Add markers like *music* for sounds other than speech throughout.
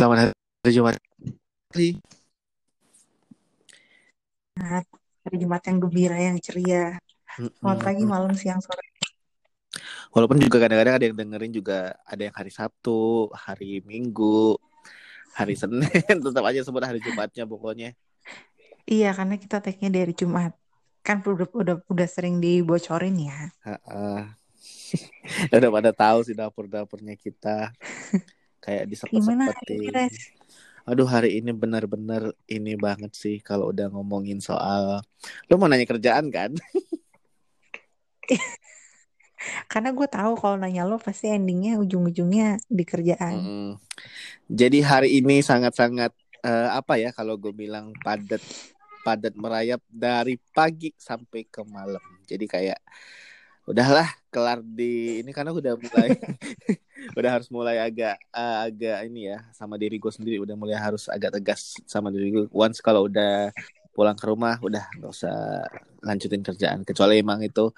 Selamat hari Jumat. Hari. Hari Jumat yang gembira, yang ceria. Selamat pagi, malam, siang, sore. Walaupun juga kadang-kadang ada yang dengerin juga ada yang hari Sabtu, hari Minggu, hari Senin, *laughs* tetap aja sebut hari Jumatnya pokoknya. Iya, karena kita tag-nya dari Jumat. Kan udah udah udah sering dibocorin ya. *laughs* udah pada tahu sih dapur-dapurnya kita. *laughs* Kayak disepet-sepetin. Aduh hari ini benar-benar ini banget sih kalau udah ngomongin soal lu mau nanya kerjaan kan? *laughs* Karena gue tahu kalau nanya lo pasti endingnya ujung-ujungnya di kerjaan. Mm-mm. Jadi hari ini sangat-sangat eh, apa ya kalau gue bilang padat padat merayap dari pagi sampai ke malam. Jadi kayak udahlah kelar di ini karena udah mulai *laughs* udah harus mulai agak eh, agak ini ya sama diri gue sendiri udah mulai harus agak tegas sama diri gue. Once kalau udah pulang ke rumah udah nggak usah lanjutin kerjaan kecuali emang itu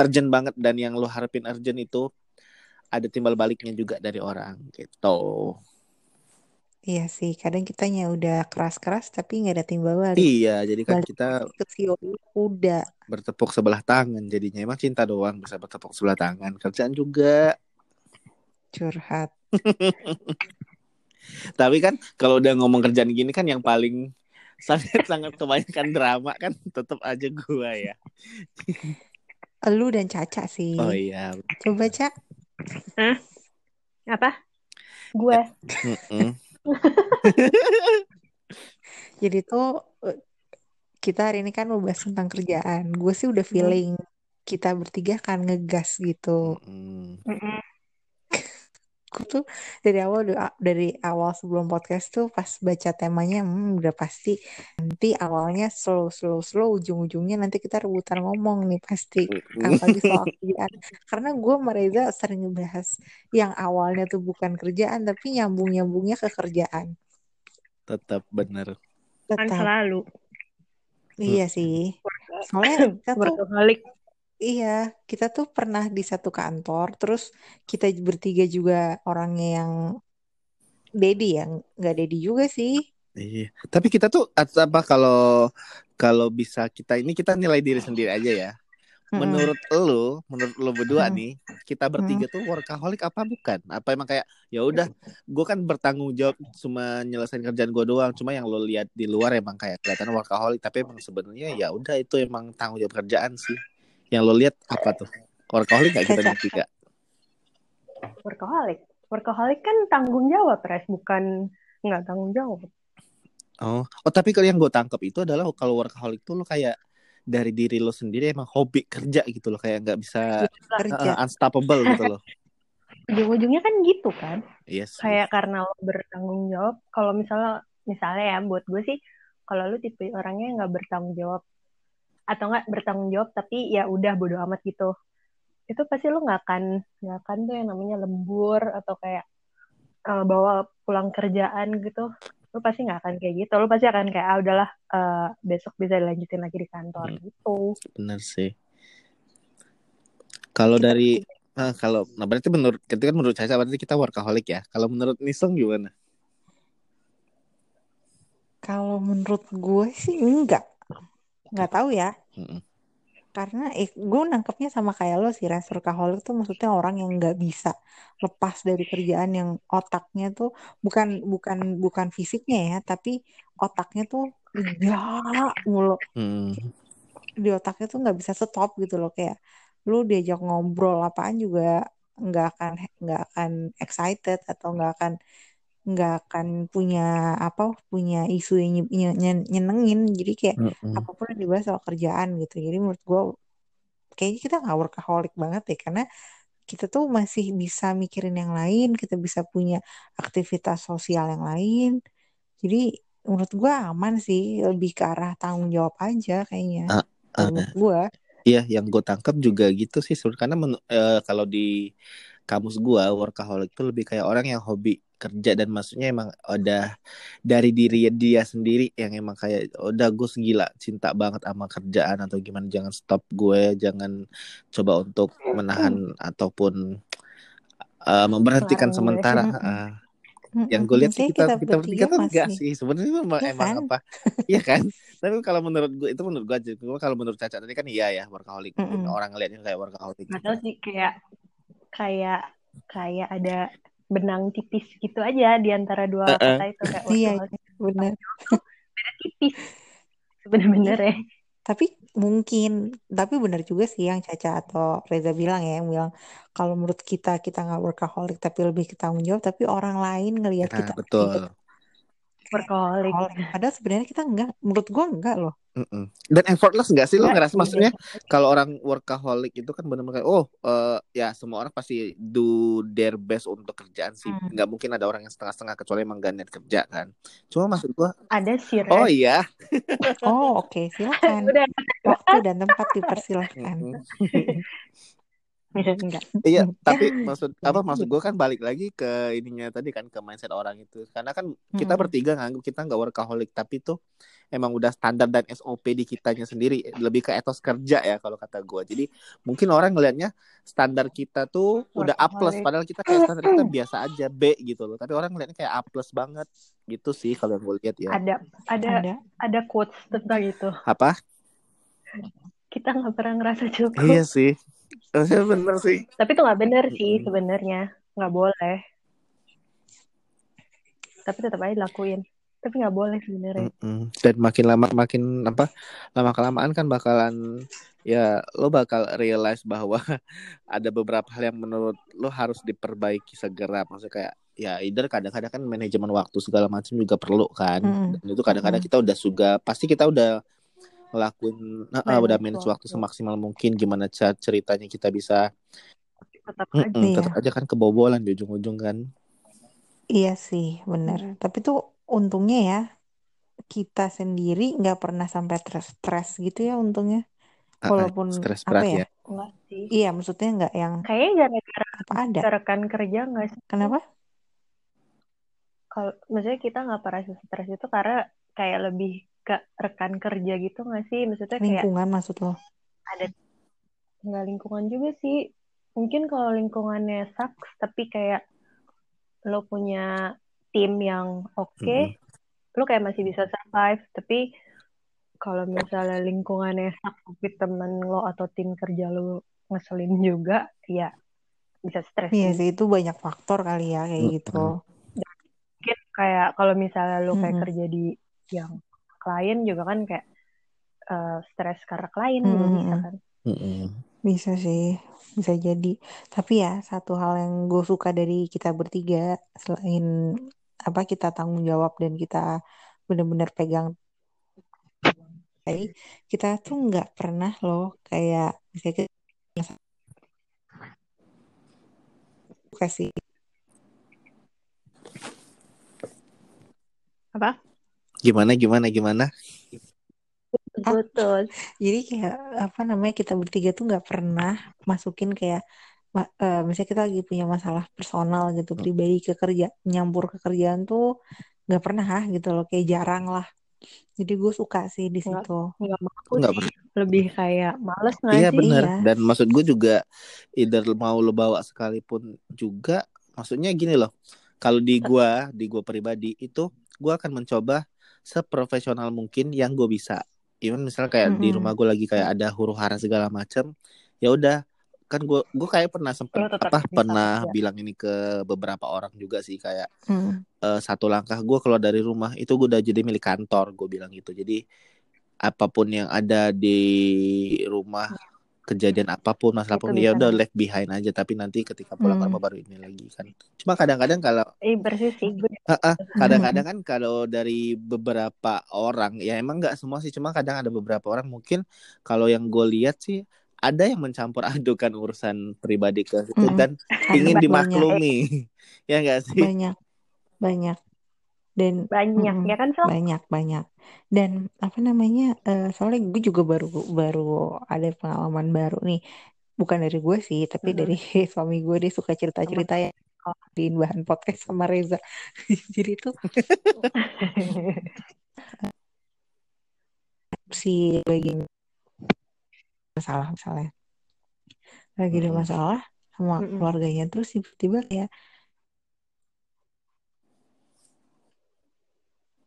urgent banget dan yang lo harapin urgent itu ada timbal baliknya juga dari orang gitu. Iya sih, kadang kitanya udah keras-keras tapi nggak ada timbal balik. Iya, jadi kan Balik kita udah. bertepuk sebelah tangan jadinya emang cinta doang bisa bertepuk sebelah tangan kerjaan juga curhat. *laughs* tapi kan kalau udah ngomong kerjaan gini kan yang paling sangat sangat kebanyakan drama kan tetap aja gua ya Lu dan Caca sih. oh iya Coba, Cak. Hah? Apa? Gue. Mm-mm. *laughs* Jadi tuh kita hari ini kan mau bahas tentang kerjaan. Gue sih udah feeling kita bertiga kan ngegas gitu. Mm-mm. Mm-mm. Gue tuh dari awal dari awal sebelum podcast tuh pas baca temanya hmm, udah pasti nanti awalnya slow slow slow ujung-ujungnya nanti kita rebutan ngomong nih pasti apalagi soal kerjaan karena gue sama Reza sering ngebahas yang awalnya tuh bukan kerjaan tapi nyambung nyambungnya ke kerjaan. Tetap bener. Kan tetap selalu. iya sih. Soalnya kita tuh. Iya, kita tuh pernah di satu kantor, terus kita bertiga juga orangnya yang daddy ya, nggak daddy juga sih. iya tapi kita tuh apa kalau kalau bisa kita ini kita nilai diri sendiri aja ya Mm-mm. menurut lo menurut lo berdua Mm. nih kita bertiga tuh workaholic apa bukan apa emang kayak ya udah gue kan bertanggung jawab cuma nyelesain kerjaan gue doang cuma yang lo lihat di luar emang kayak kelihatan workaholic tapi emang sebenarnya ya udah itu emang tanggung jawab kerjaan sih yang lo lihat apa tuh workaholic gak kita *laughs* bertiga Workaholic. Workaholic kan tanggung jawab, Res. Bukan nggak tanggung jawab. oh oh tapi kalau yang gue tangkap itu adalah kalau workaholic tuh lo kayak dari diri lo sendiri emang hobi kerja gitu loh kayak nggak bisa Kerja. uh, unstoppable gitu loh *laughs* Ujung-ujungnya kan gitu kan. yes Kayak karena lo bertanggung jawab. Kalau misalnya, misalnya ya buat gue sih, kalau lu tipe orangnya nggak bertanggung jawab atau nggak bertanggung jawab tapi ya udah bodo amat gitu itu pasti lu nggak akan nggak akan tuh yang namanya lembur atau kayak eh, bawa pulang kerjaan gitu lu pasti nggak akan kayak gitu lu pasti akan kayak ah udahlah eh, besok bisa dilanjutin lagi di kantor Hmm. gitu bener sih kalau Kita dari. Ah, kalau nah berarti menurut kan menurut Caca berarti kita workaholic ya. Kalau menurut Nisong gimana? Kalau menurut gue sih enggak, nggak tahu ya. Mm-mm. Karena eh, gue nangkepnya sama kayak lo sih, Res. Workaholic tuh maksudnya orang yang nggak bisa lepas dari kerjaan yang otaknya tuh bukan bukan bukan fisiknya ya, tapi otaknya tuh kerja mulu. Hmm. di otaknya tuh nggak bisa stop gitu loh kayak lu diajak ngobrol apaan juga nggak akan nggak akan excited atau nggak akan nggak akan punya apa punya isu yang nye- nye- nye- nyenengin. Jadi kayak apa pun yang dibahas soal kerjaan gitu. Jadi menurut gue kayaknya kita nggak workaholic banget ya. Karena kita tuh masih bisa mikirin yang lain kita bisa punya aktivitas sosial yang lain. Jadi menurut gue aman sih lebih ke arah tanggung jawab aja kayaknya kalau ah, menurut gue Iya, yang gue tangkap juga gitu sih. karena eh, kalau di kamus gue workaholic itu lebih kayak orang yang hobi kerja dan maksudnya emang udah dari diri dia sendiri yang emang kayak udah gue segila cinta banget sama kerjaan atau gimana jangan stop gue jangan coba untuk menahan ataupun eh, memberhentikan gue. sementara eh, yang gue lihat sih kita kita kita bertiga tuh enggak sih. Sebenarnya emang, Iya emang kan? apa? *laughs* Iya kan? Tapi kalau menurut gue itu menurut gue aja. Gue kalau menurut Caca tadi kan iya ya workaholic. Mm-mm. orang ngeliatnya kayak workaholic Gak tau sih kayak kayak kayak ada benang tipis gitu aja di antara dua Eh, eh. kata itu kayak Iya, workaholic benar. beda tipis sebenarnya ya. Tapi mungkin, tapi benar juga sih yang Caca atau Reza bilang ya, yang bilang kalau menurut kita kita nggak workaholic tapi lebih kita tanggung jawab, tapi orang lain ngelihat nah kita betul Workaholic. Padahal sebenarnya kita enggak, menurut gua enggak loh. Mm-mm. dan effortless nggak sih lo Enggak ngerasa maksudnya kalau orang workaholic itu kan benar-benar kayak oh eh, ya semua orang pasti do their best untuk kerjaan sih Hmm. nggak mungkin ada orang yang setengah-setengah kecuali emang gak niat kerja kan cuma maksud gua ada sih oh iya Oh, oke, silakan. *laughs* Udah Waktu dan tempat dipersilahkan. *laughs* Mm-mm. enggak. Iya, *laughs* tapi maksud apa maksud gue kan balik lagi ke ininya tadi kan ke mindset orang itu. Karena kan kita Mm-mm. bertiga nganggap kita nggak workaholic, tapi tuh emang udah standar dan SOP di kitanya sendiri, lebih ke etos kerja ya kalau kata gue. Jadi mungkin orang ngelihatnya standar kita tuh udah A plus, padahal kita kayak standar kita biasa aja B gitu loh. Tapi orang ngelihatnya kayak A plus banget gitu sih kalau yang gue lihat ya. Ada ada Ada. ada quotes tentang itu. Apa? Kita nggak pernah ngerasa cukup. Iya sih. Maksudnya bener sih. Tapi itu nggak bener sih Mm-mm. sebenarnya. Nggak boleh. Tapi tetap aja dilakuin. Tapi nggak boleh sebenarnya. Mm-mm. Dan makin lama makin apa lama kelamaan kan bakalan ya lo bakal realize bahwa *laughs* ada beberapa hal yang menurut lo harus diperbaiki segera maksudnya kayak ya either kadang-kadang kan manajemen waktu segala macam juga perlu kan Mm-mm. dan itu kadang-kadang Mm-mm. kita udah juga pasti kita udah ngelakuin nah, ah, udah Manage waktu waktu. semaksimal mungkin gimana cara ceritanya kita bisa Tetap aja. mm-mm, Iya. tetap aja kan kebobolan di ujung-ujung kan Iya sih, benar. Hmm. Tapi tuh untungnya ya kita sendiri nggak pernah sampai stres-stres gitu ya untungnya. Walaupun stres apa berat ya? ya Enggak sih. Iya, maksudnya nggak yang Kayaknya gara-gara apa ada. rekan kerja nggak sih? Kenapa? Kalau maksudnya kita nggak pernah stres itu karena kayak lebih ke rekan kerja gitu nggak sih? Maksudnya kayak Lingkungan maksud lo? ada nggak lingkungan juga sih. Mungkin kalau lingkungannya sucks tapi kayak lo punya tim yang oke, Mm-mm. lo kayak masih bisa survive. Tapi kalau misalnya lingkungannya sucks tapi temen lo atau tim kerja lo ngeselin juga, ya bisa stres Iya sih. itu banyak faktor kali ya kayak gitu. Mungkin kayak kalau misalnya lo kayak Mm-mm. kerja di yang klien juga kan kayak eh, stres karena klien juga bisa Mm-mm. kan. Mm-mm. Bisa sih, bisa jadi. Tapi ya satu hal yang gue suka dari kita bertiga selain apa kita tanggung jawab dan kita benar-benar pegang kita tuh nggak pernah loh kayak misalnya kita kasih Apa? Gimana gimana gimana? Betul. jadi kayak apa namanya kita bertiga tuh nggak pernah masukin kayak ma- eh, misalnya kita lagi punya masalah personal gitu pribadi ke kerja nyampur ke kerjaan tuh nggak pernah ah, gitu loh. Kayak jarang lah. Jadi gue suka sih di situ. nggak mau nggak sih. pernah. Lebih kayak males nggak Iya sih? benar iya. Dan maksud gue juga either mau lo bawa sekalipun juga maksudnya gini loh. Kalau di gua di gua pribadi itu gua akan mencoba seprofesional mungkin yang gue bisa even misalnya kayak di rumah gue lagi kayak ada huru hara segala macam ya udah kan gue gue kayak pernah sempet apa pernah kerja. bilang ini ke beberapa orang juga sih kayak Mm. eh, satu langkah gue keluar dari rumah itu gue udah jadi milik kantor gue bilang gitu jadi apa pun yang ada di rumah kejadian apa pun masalah apa pun ya bisa udah left behind aja tapi nanti ketika pulang ke Mm. rumah baru ini lagi kan. Cuma kadang-kadang kalau Eh bersih sih *laughs* kadang-kadang *laughs* kan kalau dari beberapa orang ya emang nggak semua sih cuma kadang ada beberapa orang mungkin kalau yang gue lihat sih ada yang mencampur *laughs* adukan urusan pribadi ke situ Mm-mm. dan ingin dimaklumi ya enggak sih? banyak banyak dan Banyak mm-mm, ya kan Sol? banyak banyak. Dan apa namanya eh, soalnya gue juga baru baru ada pengalaman baru nih. Bukan dari gue sih tapi Mm-mm. dari *laughs* suami gue dia suka cerita cerita ya di bahan podcast sama Reza. *laughs* Jadi itu *laughs* si lagi masalah misalnya. Lagi ada masalah sama keluarganya terus tiba-tiba kayak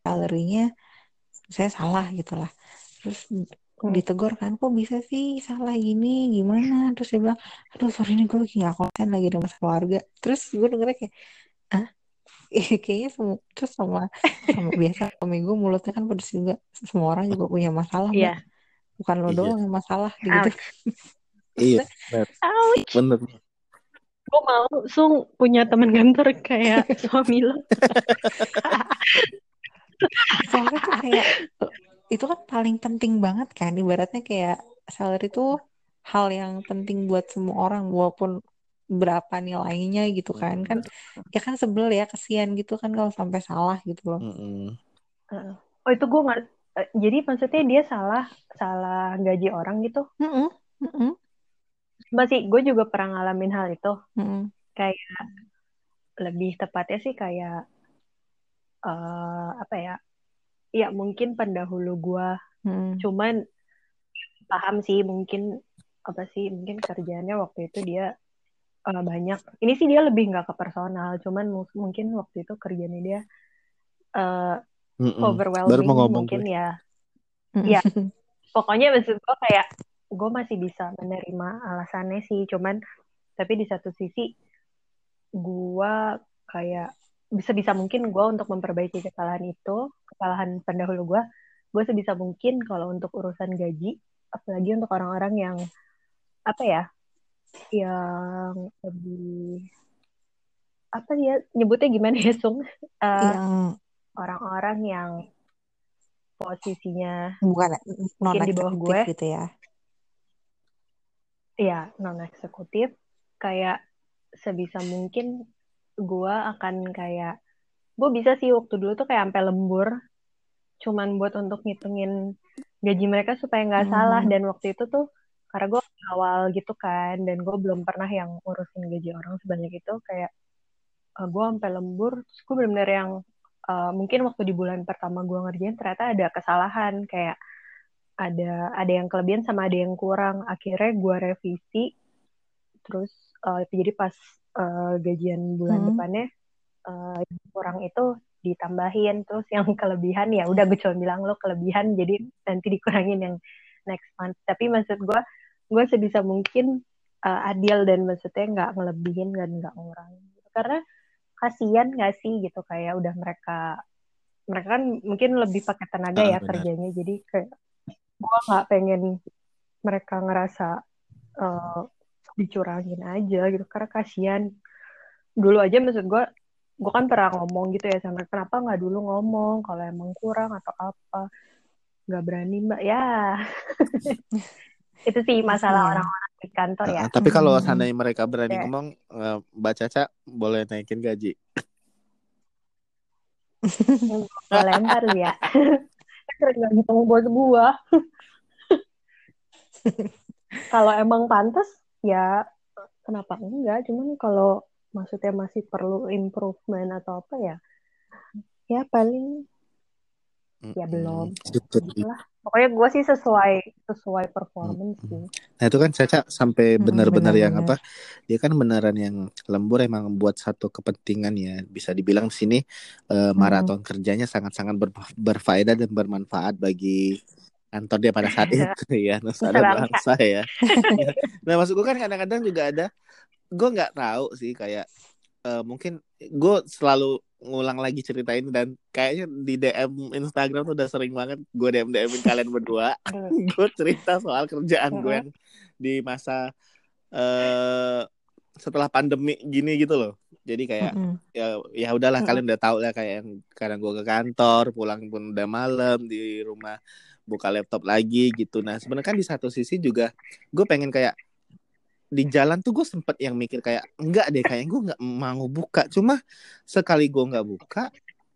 salary-nya saya salah gitu lah terus Hmm. ditegur kan kok bisa sih salah gini gimana terus dia bilang aduh sorry nih gue lagi gak konten lagi ada masalah keluarga terus gue dengernya kayak ah *laughs* kayaknya semua terus sama sama *laughs* biasa suami gue mulutnya kan pedes juga semua orang juga punya masalah Iya. Mbak. bukan lo Iya. doang yang masalah gitu *laughs* Iya, benar. Ouch. bener. Gue mau sung punya teman kantor kayak suami lo. Soalnya tuh kayak itu kan paling penting banget kan ibaratnya kayak salary itu hal yang penting buat semua orang walaupun berapa nilainya gitu kan kan ya kan sebel ya kesian gitu kan kalau sampai salah gitu loh Mm-mm. Oh itu gue nggak. eh, Jadi maksudnya dia salah salah gaji orang gitu. Mm-mm, mm-mm, Masih gue juga pernah ngalamin hal itu. mm-mm, Kayak lebih tepatnya sih kayak eh apa ya? Ya mungkin pendahulu gue. mm-mm. Cuman paham sih mungkin apa sih mungkin kerjaannya waktu itu dia eh, banyak. Ini sih dia lebih nggak ke personal. Cuman mu- mungkin waktu itu kerjanya dia eh, Mm-mm. overwhelming Baru mau mungkin gue. ya. Mm-mm. Iya. *laughs* pokoknya maksud gue kayak gue masih bisa menerima alasannya sih cuman tapi di satu sisi gue kayak bisa bisa mungkin gue untuk memperbaiki kesalahan itu kesalahan pendahulu gue gue sebisa mungkin kalau untuk urusan gaji apalagi untuk orang-orang yang apa ya yang lebih apa ya nyebutnya gimana ya sung? Yang orang-orang yang posisinya bukan non di bawah gue. gitu ya? Ya non eksekutif kayak sebisa mungkin gue akan kayak gue bisa sih waktu dulu tuh kayak sampai lembur. Cuman buat untuk ngitungin gaji mereka supaya nggak Hmm. salah. Dan waktu itu tuh karena gue awal gitu kan dan gue belum pernah yang urusin gaji orang sebanyak itu kayak gue sampai lembur terus gue benar-benar yang eh, mungkin waktu di bulan pertama gue ngerjain ternyata ada kesalahan. Kayak ada ada yang kelebihan sama ada yang kurang. Akhirnya gue revisi terus eh, jadi pas eh, gajian bulan Hmm. depannya eh, yang kurang itu ditambahin terus yang kelebihan ya udah gue cuma bilang lo kelebihan jadi nanti dikurangin yang next month tapi maksud gue gue sebisa mungkin eh, adil dan maksudnya nggak ngelebihin dan nggak ngurangin gitu. karena kasihan nggak sih gitu kayak udah mereka mereka kan mungkin lebih pakai tenaga Ah, ya benar. kerjanya jadi kayak gue nggak pengen mereka ngerasa eh, dicurangin aja gitu karena kasihan. Dulu aja maksud gue gue kan pernah ngomong gitu ya sama kenapa nggak dulu ngomong kalau emang kurang atau apa? Nggak berani mbak. Ya. *laughs* Itu sih masalah Iya. orang-orang di kantor ya. Tapi kalau Mm-mm. seandainya mereka berani ngomong, eh, Mbak Caca boleh naikin gaji. lempar ya Keren nggak gitu bos gua. *laughs* Kalau emang pantas ya kenapa enggak cuman kalau maksudnya masih perlu improvement atau apa ya ya paling Ya, belum. Mm-mm. Gitu. gitulah pokoknya gue sih sesuai sesuai performance sih Nah itu kan Caca sampai benar-benar yang apa? Dia kan beneran yang lembur emang buat satu kepentingan ya. Bisa dibilang di sini eh, maraton kerjanya sangat-sangat ber- berfaedah dan bermanfaat bagi kantor dia pada saat *laughs* itu ya. Nusa dan Bangsa. ya. *laughs* nah maksud gue kan kadang-kadang juga ada. Gue nggak tahu sih kayak eh, mungkin gue selalu ngulang lagi cerita ini dan kayaknya di DM Instagram tuh udah sering banget gue DM DMin kalian berdua *laughs* gue cerita soal kerjaan gue yang di masa eh setelah pandemi gini gitu loh jadi kayak Mm-mm. ya ya udahlah Mm-mm. kalian udah tahu lah kayak yang kadang gue ke kantor pulang pun udah malam di rumah buka laptop lagi gitu. Nah sebenarnya kan di satu sisi juga gue pengen kayak di jalan tuh gue sempet yang mikir kayak enggak deh kayak gue nggak mau buka. Cuma sekali gue nggak buka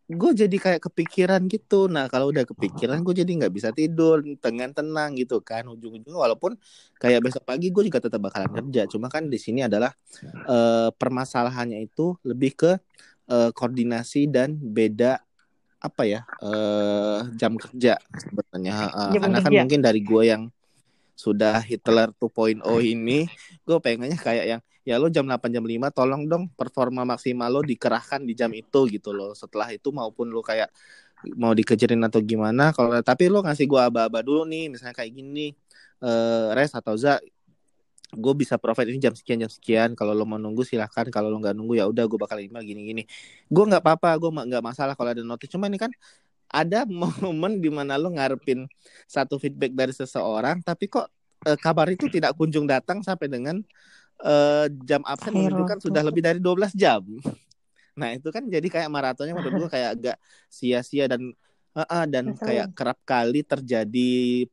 gue jadi kayak kepikiran gitu. Nah kalau udah kepikiran gue jadi nggak bisa tidur dengan tenang gitu kan. Ujung-ujungnya walaupun kayak besok pagi gue juga tetap bakalan kerja. Cuma kan di sini adalah eh, permasalahannya itu lebih ke eh, koordinasi dan beda apa ya eh, jam kerja sebenarnya. Jam karena kan mungkin dari gue yang sudah Hitler 2.0 ini gue pengennya kayak yang ya lo jam 8 jam 5 tolong dong performa maksimal lo dikerahkan di jam itu gitu loh. Setelah itu maupun lo kayak mau dikejarin atau gimana kalau tapi lo ngasih gue aba-aba dulu nih misalnya kayak gini eh res atau za gue bisa provide ini jam sekian jam sekian. Kalau lo mau nunggu silahkan. Kalau lo nggak nunggu ya udah gue bakal email gini gini gue nggak apa-apa gue nggak masalah kalau ada notif. Cuma ini kan ada *laughs* momen di mana lo ngarepin satu feedback dari seseorang tapi kok eh, kabar itu tidak kunjung datang sampai dengan eh, jam absen menunjukkan sudah lebih dari 12 jam. *laughs* Nah itu kan jadi kayak maratonnya menurut gue kayak agak sia-sia dan eh, dan Ngeselin. kayak kerap kali terjadi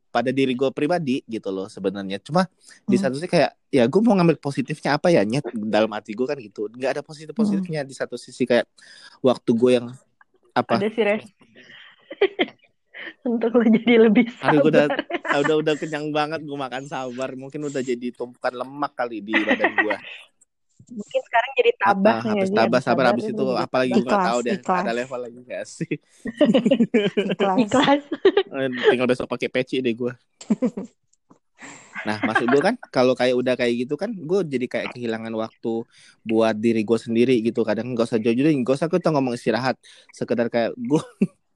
pada diri gue pribadi gitu loh sebenarnya cuma di Hmm. satu sisi kayak ya gue mau ngambil positifnya apa ya nyet dalam hati gue kan gitu nggak ada positif positifnya di satu sisi kayak waktu gue yang apa Ada sih res. *laughs* Untuk lo jadi lebih sabar. Aduh, gue udah, ah, udah udah kenyang banget gue makan sabar. Mungkin udah jadi tumpukan lemak kali di badan gue. *laughs* Mungkin sekarang jadi tabah Ah, habis sih? tabah sabar habis itu apalagi gue tahu deh ikhlas. ada level lagi gak sih. *laughs* Ikhlas. ikhlas. Eh, Tinggal besok pakai peci deh gue. Nah, maksud gue kan kalau kayak udah kayak gitu kan, gue jadi kayak kehilangan waktu buat diri gue sendiri gitu. Kadang gak usah jauh-jauh, gak usah kita ngomong istirahat. Sekedar kayak gue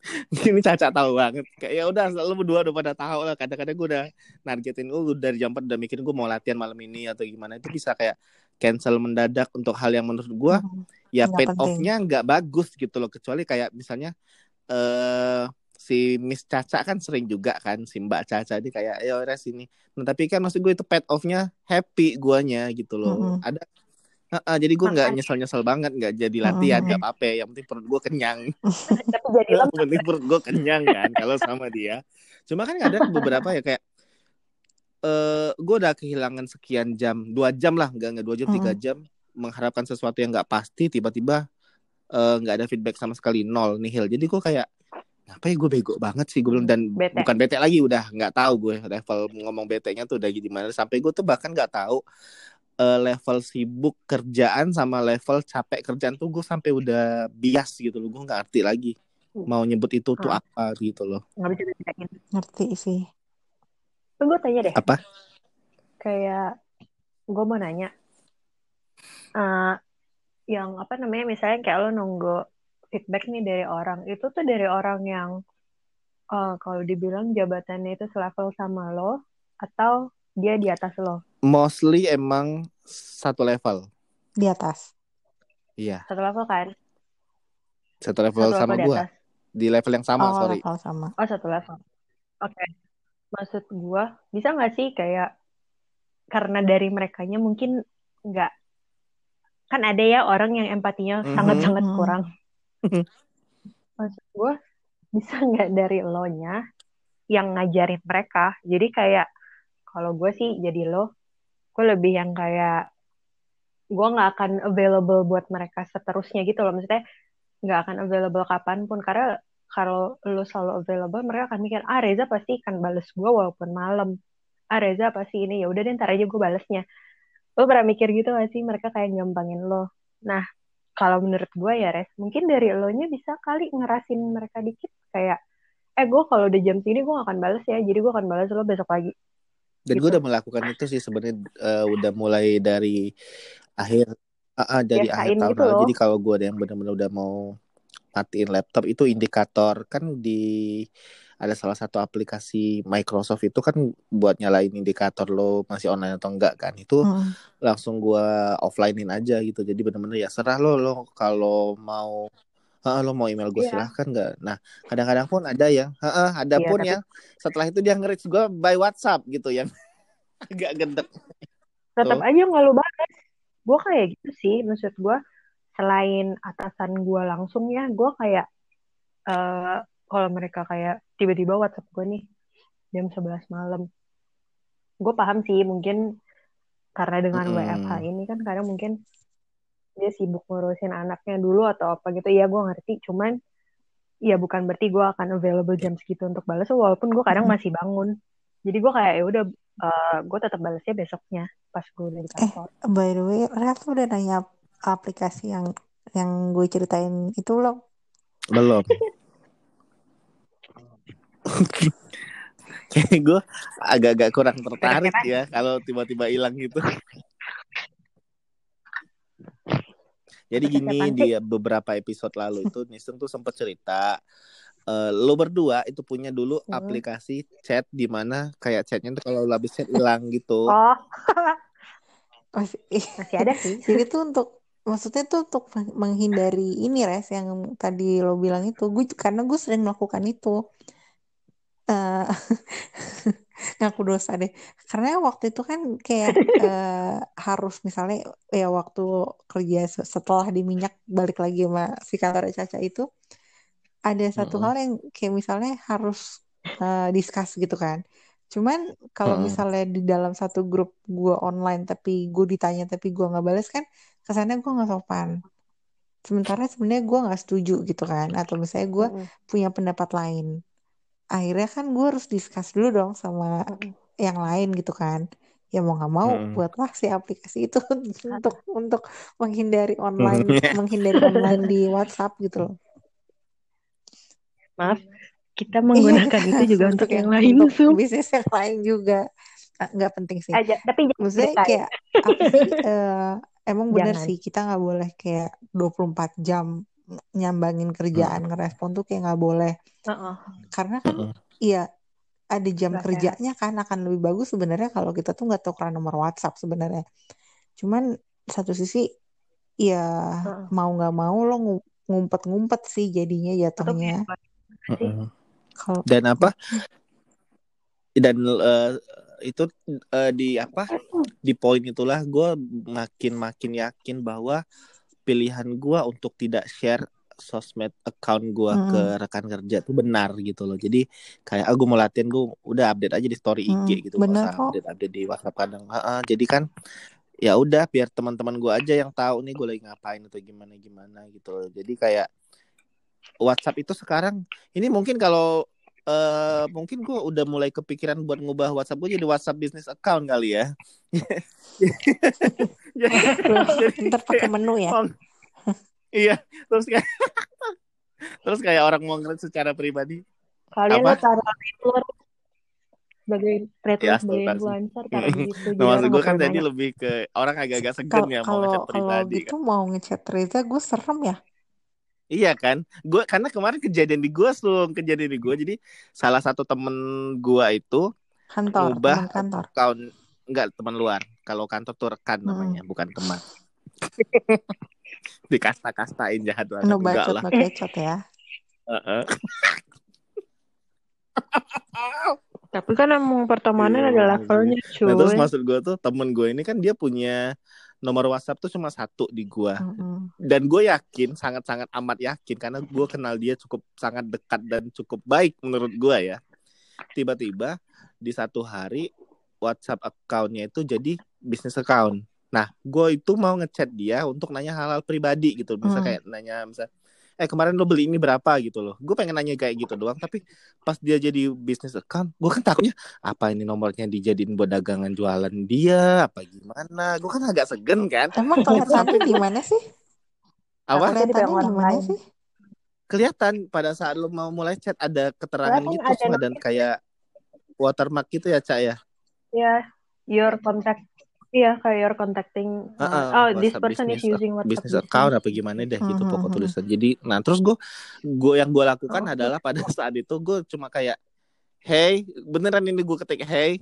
*laughs* ini caca tahu banget. Kayak ya udah, lu berdua udah pada tahu lah. Kadang-kadang gue udah nargetin, oh dari jam 4 udah mikirin gue mau latihan malam ini atau gimana. Itu bisa kayak cancel mendadak untuk hal yang menurut gue Hmm. ya paid off-nya nggak bagus gitu loh. Kecuali kayak misalnya eh si Miss Caca kan sering juga kan si Mbak Caca ini kayak ya res ini. Nah, tapi kan maksud gue itu paid off-nya happy guanya gitu loh. Mm-mm. Ada Heeh, jadi gue nggak Makanya. nyesel-nyesel banget nggak jadi latihan Mm-mm. nggak apa-apa yang penting perut gue kenyang *laughs* Tapi jadi yang penting perut gue kenyang kan kalau sama dia cuma kan ada beberapa ya kayak eh gue udah kehilangan sekian jam dua jam lah nggak nggak dua jam tiga Mm-mm. jam mengharapkan sesuatu yang nggak pasti tiba-tiba eh, nggak ada feedback sama sekali nol nihil jadi gue kayak apa ya gue bego banget sih gue bilang dan Bete. bukan bete lagi udah nggak tahu gue level ngomong bete-nya tuh udah gimana sampai gue tuh bahkan nggak tahu eh, level sibuk kerjaan sama level capek kerjaan tuh gue sampai udah bias gitu loh gue nggak ngerti lagi mau nyebut itu tuh Ah. apa gitu loh Nggak bisa dibedain. Ngerti sih. Tapi gue tanya deh. apa Kayak gue mau nanya. eh, yang apa namanya misalnya kayak lo nunggu feedback nih dari orang. Itu tuh dari orang yang eh, kalau dibilang jabatannya itu selevel sama lo atau dia di atas lo. mostly emang satu level Di atas. iya Satu level kan? satu level Satu sama level di gue atas. di level yang sama oh, sorry level sama. Oh, satu level. Oke. Maksud gua, bisa nggak sih kayak karena dari merekanya mungkin nggak kan ada ya orang yang empatinya Mhm. sangat-sangat Mhm. kurang. *laughs* Maksud gua, bisa nggak dari lo-nya yang ngajarin mereka. Jadi kayak kalau gue sih jadi lo, gue lebih yang kayak gue nggak akan available buat mereka seterusnya gitu loh. Maksudnya nggak akan available kapan pun karena kalau lo selalu available mereka akan mikir ah Reza pasti akan bales gue walaupun malam. Ah Reza pasti ini. Ya udah deh ntar aja gue balesnya. Lo pernah mikir gitu gak sih? Mereka kayak gampangin lo. Nah kalau menurut gue ya Res mungkin dari lo nya bisa kali ngerasin mereka dikit. Kayak eh gue kalau udah jam segini gue gak akan bales ya jadi gue akan bales lo besok pagi. Dan gue gitu. udah melakukan itu sih sebenarnya eh, udah mulai dari akhir ah, ah, dari akhir Biasain tahun gitu lalu. jadi kalau gue ada yang benar-benar udah mau matiin laptop itu indikator. Kan di ada salah satu aplikasi Microsoft itu kan buat nyalain indikator lo masih online atau enggak kan. Itu Mm. langsung gua offlinein aja gitu. Jadi bener-bener ya serah lo lo kalau mau Heeh, lo mau email gue Iya. silahkan nggak nah kadang-kadang pun ada yang heeh, ada Iya, pun tapi- yang setelah itu dia nge-reach gue by WhatsApp gitu yang *laughs* agak gendek. Tetap aja nggak lo balas. Gue kayak gitu sih maksud gue selain atasan gue langsung ya gue kayak eh kalau mereka kayak tiba-tiba WhatsApp gue nih jam 11 malam. Gue paham sih mungkin karena dengan Mm-mm. WFH ini kan kadang mungkin dia sibuk ngurusin anaknya dulu atau apa gitu. Ya gue ngerti. Cuman ya bukan berarti gue akan available jam segitu untuk balas walaupun gue kadang masih bangun. Jadi gue kayak ya udah gue tetap balasnya besoknya pas gue udah di kantor. By the way, lu udah nanya aplikasi yang yang gue ceritain itu loh. belum *laughs* kayak gue agak-agak kurang tertarik ya kalau tiba-tiba hilang gitu jadi gini di beberapa episode lalu itu *laughs* Nisung tuh sempat cerita eh, lo berdua itu punya dulu Hmm. aplikasi chat di mana kayak chatnya tuh kalau lo habis chat hilang gitu. Oh, *laughs* Masih, masih ada sih. Jadi tuh untuk maksudnya tuh untuk meng- menghindari ini res yang tadi lo bilang itu gue karena gue sering melakukan itu eh *laughs* ngaku dosa deh karena waktu itu kan kayak eh, harus misalnya ya waktu kerja se- setelah di minyak balik lagi sama si kantor Caca itu ada satu Mm-mm. hal yang kayak misalnya harus eh, discuss gitu kan cuman kalau Mm-mm. misalnya di dalam satu grup gue online tapi gue ditanya tapi gue nggak balas kan kesannya gue nggak sopan. Sementara sebenarnya gue nggak setuju gitu kan atau misalnya gue Mm-mm. punya pendapat lain. Akhirnya kan gue harus discuss dulu dong sama yang lain gitu kan. Ya mau nggak mau Mm-mm. buatlah si aplikasi itu *laughs* untuk untuk menghindari online menghindari online di WhatsApp gitu loh. Maaf, kita Iya menggunakan kan? itu juga untuk yang lain, untuk Sum. bisnis yang lain juga. Ah, nggak penting sih. Aja, tapi maksudnya ya. kayak apa sih *laughs* eh, emang bener Jangan. sih kita nggak boleh kayak 24 jam nyambangin kerjaan ngerespon tuh kayak nggak boleh Heeh. karena kan Mm-mm. iya ada jam Nggak kerjanya kan akan lebih bagus sebenarnya kalau kita tuh nggak tukeran nomor WhatsApp sebenarnya cuman satu sisi ya Heeh. mau nggak mau lo ngu- ngumpet-ngumpet sih jadinya jatuhnya. Mm-mm. kalau Dan apa? Dan eh, itu eh, di apa? Di poin itulah gue makin makin yakin bahwa pilihan gue untuk tidak share sosmed account gue ke Mm-mm. rekan kerja tuh benar gitu loh. Jadi kayak aku mau latihan gue udah update aja di story IG Mm-mm. gitu, gak bener usah kok update update di WhatsApp kadang. Ha-ha, jadi kan ya udah biar teman-teman gue aja yang tahu nih gue lagi ngapain atau gimana gimana gitu loh. Jadi kayak WhatsApp itu sekarang ini mungkin kalau eh mungkin gue udah mulai kepikiran buat ngubah WhatsApp gue jadi WhatsApp business account kali ya. *laughs* jadi, *laughs* ntar pakai menu ya iya terus kayak *laughs* terus kayak orang mau ngeliat secara pribadi Kalian apa? lo taruh sebagai retweet Ya, sebagai influencer taruh gitu. Nah, maksud gue kan tadi lebih ke orang agak-agak segan kalau ya mau kalau ngechat kalau pribadi gitu kan. mau ngechat Reza gue serem ya Iya kan? Gue karena kemarin kejadian di gue Sung, kejadian di gue. Jadi salah satu temen gue itu kantor ngubah teman kantor account enggak teman luar. Kalau kantor tuh rekan Mm-mm. namanya, bukan teman. *laughs* Dikasta-kastain jahat banget. no Enggak bacot lah. kecot ya Heeh. *laughs* Tapi kan emang pertemanan Iya, ada levelnya, Nah terus cuy. maksud gue tuh temen gue ini kan dia punya nomor WhatsApp tuh cuma satu di gue. Mm-mm. Dan gue yakin, sangat-sangat amat yakin karena gue kenal dia cukup sangat dekat dan cukup baik menurut gue ya. Tiba-tiba di satu hari WhatsApp account-nya itu jadi bisnis account. Nah, gue itu mau ngechat dia untuk nanya hal-hal pribadi gitu. Misal Hmm. kayak nanya misal eh kemarin lo beli ini berapa gitu loh. Gue pengen nanya kayak gitu doang, tapi pas dia jadi bisnis account, gue kan takutnya apa ini nomornya dijadiin buat dagangan jualan dia apa gimana. Gue kan agak segen kan. emang kelihatannya *laughs* di mana sih Apa? Kelihatannya di mana sih kelihatan pada saat lo mau mulai chat ada keterangan Kelihatan gitu ada semua dan kayak watermark gitu ya cak ya Ya, your contact. Iya, kayak your contacting. uh, Heeh, oh, this WhatsApp person is business using WhatsApp bisnis account apa gimana deh gitu Mhm, pokok mhm. tulisan jadi nah terus gue gue yang gue lakukan Oh, adalah *laughs* pada saat itu gue cuma kayak hey beneran ini gue ketik hey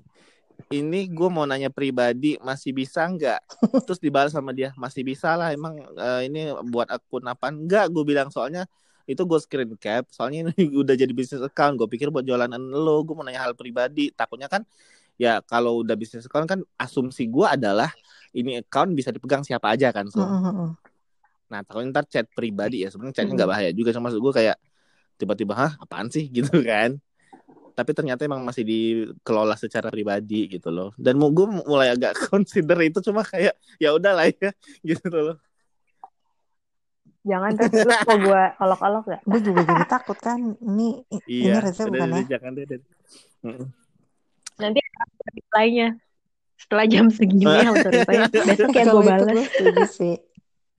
ini gue mau nanya pribadi masih bisa nggak *laughs* terus dibalas sama dia masih bisa lah emang eh, ini buat akun apa enggak gue bilang soalnya itu gue screen cap soalnya ini *laughs* udah jadi bisnis account gue pikir buat jualan lo gue mau nanya hal pribadi takutnya kan ya kalau udah bisnis account kan asumsi gue adalah ini account bisa dipegang siapa aja kan so. Mhm, mhm. nah takutnya ntar chat pribadi ya sebenarnya chatnya nggak bahaya juga cuma maksud gue kayak tiba-tiba hah apaan sih? *laughs* Gitu kan. Tapi ternyata emang masih dikelola secara pribadi gitu loh. Dan mau gue mulai agak *laughs* consider itu cuma kayak ya udahlah ya *laughs* gitu loh. Jangan terus lu mau gue olok-olok gak? gue juga jadi takut kan. Ini ini iya Reza udah, bukan udah, ya? jangan deh deh. Nanti ada reply-nya. Setelah jam segini *laughs* auto reply Besok kayak kalau gue itu balas. gue sih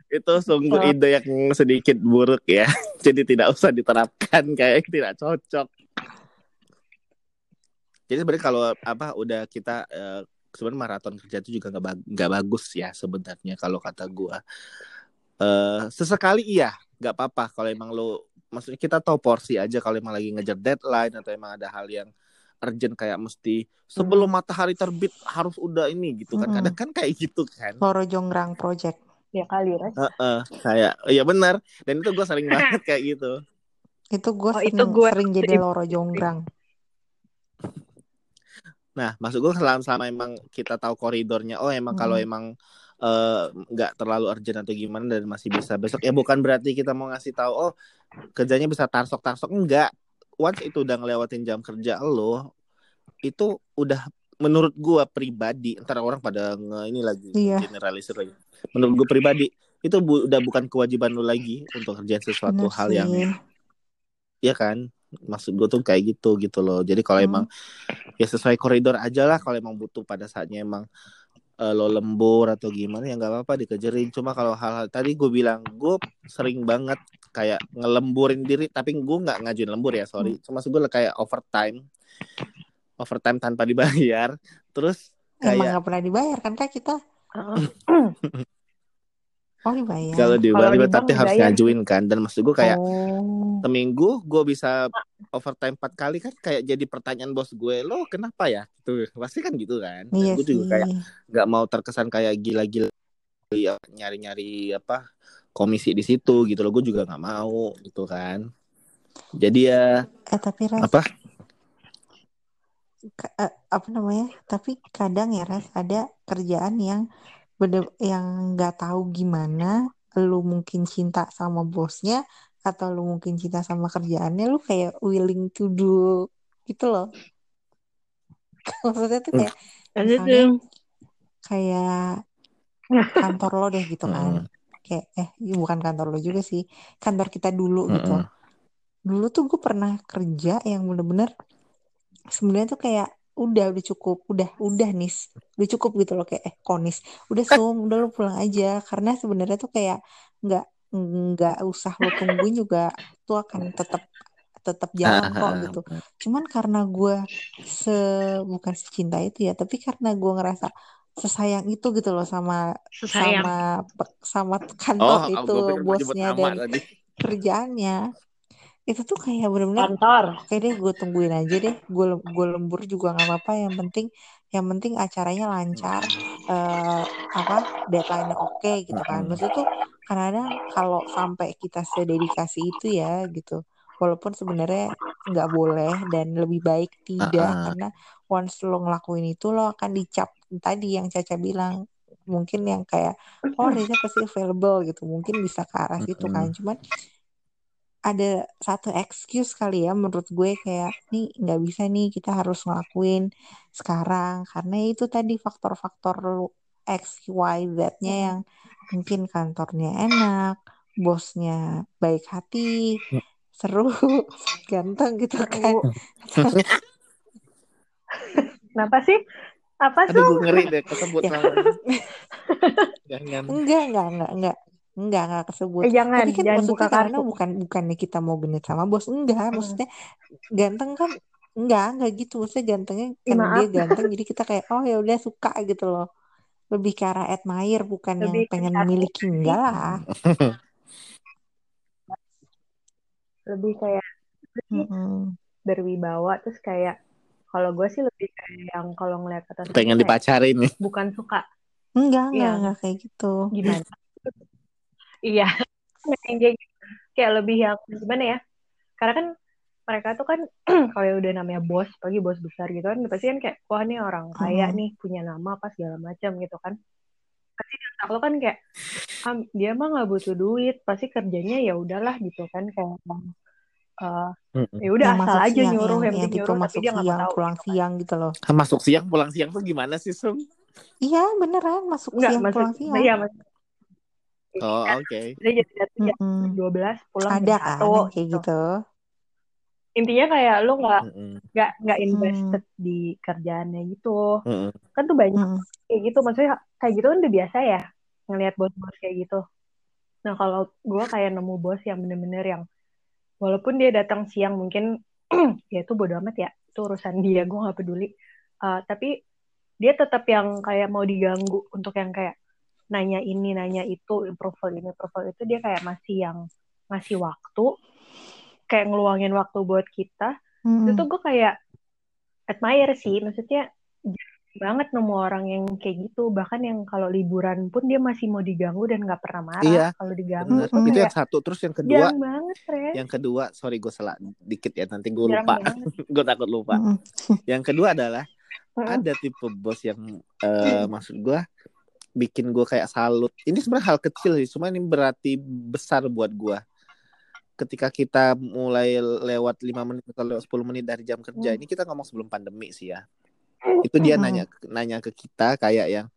itu sungguh Oh. ide yang sedikit buruk ya *laughs* jadi tidak usah diterapkan kayak tidak cocok jadi sebenarnya kalau apa udah kita eh, sebenarnya maraton kerja itu juga nggak bag- nggak bagus ya sebenarnya kalau kata gua eh sesekali iya nggak apa-apa kalau emang lo maksudnya kita tahu porsi aja kalau emang lagi ngejar deadline atau emang ada hal yang urgent kayak mesti sebelum matahari terbit harus udah ini gitu kan Mm-mm. kadang kan kayak gitu kan Loro Jonggrang Project. Ya kali, Res. Heeh, kayak iya benar dan itu gue sering banget kayak gitu Itu gue Oh, sering, itu gue sering jadi. Loro Jonggrang. Nah, maksud gue selama, selama emang kita tahu koridornya, oh emang kalau Hmm. emang eh, nggak terlalu urgent atau gimana dan masih bisa besok, ya bukan berarti kita mau ngasih tahu, oh kerjanya bisa tarsok-tarsok enggak. Once itu udah ngelewatin jam kerja lo, itu udah menurut gue pribadi, ntar orang pada nge ini lagi Iya. generalisir lagi. Menurut gue pribadi itu bu- udah bukan kewajiban lo lagi untuk kerjain sesuatu Bener hal yang sih. ya kan maksud gue tuh kayak gitu gitu loh jadi kalau Hmm. emang ya sesuai koridor aja lah kalau emang butuh pada saatnya emang eh, lo lembur atau gimana ya nggak apa-apa dikejarin cuma kalau hal-hal tadi gue bilang gue sering banget kayak ngelemburin diri tapi gue nggak ngajuin lembur ya sorry. Cuma maksud gue kayak overtime. Overtime tanpa dibayar. *laughs* Terus Emang kayak gak pernah dibayar kan kak kita? Oh dibayar. kalau dibayar Kalau di tapi bank harus dibayar. ngajuin kan. Dan maksud gue kayak Oh. seminggu gue bisa overtime empat kali kan kayak jadi pertanyaan bos gue lo kenapa ya? Gitu. Pasti kan gitu kan. Dan Iya gue juga kayak nggak mau terkesan kayak gila-gila ya, nyari-nyari apa komisi di situ gitu loh gue juga nggak mau gitu kan jadi ya Eh tapi Res, apa ka- eh, apa namanya? Tapi kadang ya Res ada kerjaan yang bener yang nggak tahu gimana. Lu mungkin cinta sama bosnya atau lu mungkin cinta sama kerjaannya. Lu kayak willing to do gitu loh. *laughs* Maksudnya tuh kayak misalnya kayak *laughs* kantor lo deh gitu kan. Kayak eh ini bukan kantor lo juga sih. Kantor kita dulu gitu. Mm-mm. Dulu tuh gue pernah kerja yang bener-bener sebenarnya tuh kayak udah udah cukup udah udah nis udah cukup gitu loh kayak eh konis udah *laughs* sum udah lu pulang aja karena sebenarnya tuh kayak nggak nggak usah lo tungguin juga tuh akan tetap tetap jalan kok gitu cuman karena gue se bukan secinta itu ya tapi karena gue ngerasa sesayang itu gitu loh sama Sesayang. sama sama oh kantor gue itu bosnya dan tadi kerjaannya itu tuh kayak bener-bener Kantor. Oke deh, gue tungguin aja deh. Gue gue lembur juga nggak apa-apa. Yang penting, yang penting acaranya lancar. eh apa deadline-nya oke gitu kan. Maksudnya tuh kadang-kadang kalau sampai kita sededikasi itu ya gitu. Walaupun sebenarnya nggak boleh dan lebih baik tidak Ah-ah. karena once lo ngelakuin itu lo akan dicap tadi yang Caca bilang. Mungkin yang kayak oh Reza pasti available gitu. Mungkin bisa ke arah situ kan. Cuman ada satu excuse kali ya menurut gue kayak nih nggak bisa nih kita harus ngelakuin sekarang. Karena itu tadi faktor-faktor X Y Z-nya yang mungkin kantornya enak bosnya baik hati seru. *laughs* Ganteng gitu kan Kenapa sih? Apa aduh tuh? gue ngeri deh kesebut Ya. *laughs* jangan. Enggak enggak enggak enggak. Enggak enggak kesebut. Eh, jangan, tapi kan jangan buka karena kartu. bukan bukannya kita mau genit sama bos. Enggak maksudnya ganteng kan enggak enggak gitu. Maksudnya gantengnya Ih, karena dia maaf. ganteng jadi kita kayak oh ya udah suka gitu loh. Lebih ke arah admire bukan yang Lebih ke pengen memiliki. enggak lah *laughs* Lebih kayak Mm-mm. berwibawa terus kayak kalau gue sih lebih kayak yang kalau ngeliat atas pengen kayak dipacarin nih bukan suka enggak enggak Iya. enggak kayak gitu gimana iya *laughs* kayak gitu. kayak lebih yang gimana ya karena kan mereka tuh kan *clears throat* kalau udah namanya bos pagi bos besar gitu kan pasti kan kayak wah nih orang kaya Mm-mm. nih punya nama apa segala macam gitu kan pasti di otak lo kan kayak ah, dia mah nggak butuh duit pasti kerjanya ya udahlah gitu kan kayak eh, Mm-mm. ya udah asal masuk aja siang nyuruh yang, tapi masuk dia nggak mau siang tahu pulang gitu kan siang gitu loh masuk siang pulang siang tuh gimana sih Sum iya beneran masuk Enggak, siang maksud pulang siang iya maksud oh oke dia jadi jam Mm-mm. 12 pulang ada kan 1 yang kayak gitu. gitu Intinya kayak lu nggak nggak nggak Hmm. invested di kerjaannya gitu. Mm-mm. Kan tuh banyak Mm-mm. Kayak gitu. Maksudnya kayak gitu kan udah biasa ya ngelihat bos-bos kayak gitu. Nah kalau gue kayak nemu bos yang bener-bener yang walaupun dia datang siang mungkin *clears throat* ya itu bodo amat ya itu urusan dia gue nggak peduli. Uh, tapi dia tetap yang kayak mau diganggu untuk yang kayak nanya ini nanya itu profil ini profil itu dia kayak masih yang ngasih waktu kayak ngeluangin waktu buat kita Mm-mm. itu tuh gue kayak admire sih maksudnya banget nemu orang yang kayak gitu. Bahkan yang kalau liburan pun dia masih mau diganggu dan nggak pernah marah Iya, kalau diganggu. bener. Mm-mm. itu yang satu. Terus yang kedua banget Ren yang kedua sorry gue salah dikit ya nanti gue lupa. *laughs* gue takut lupa. Yang kedua adalah *laughs* ada tipe bos yang eh, maksud gue bikin gue kayak salut. Ini sebenarnya hal kecil sih cuma ini berarti besar buat gue ketika kita mulai lewat lima menit atau lewat 10 menit dari jam kerja Hmm. ini kita ngomong sebelum pandemi sih ya itu dia nanya nanya ke kita kayak yang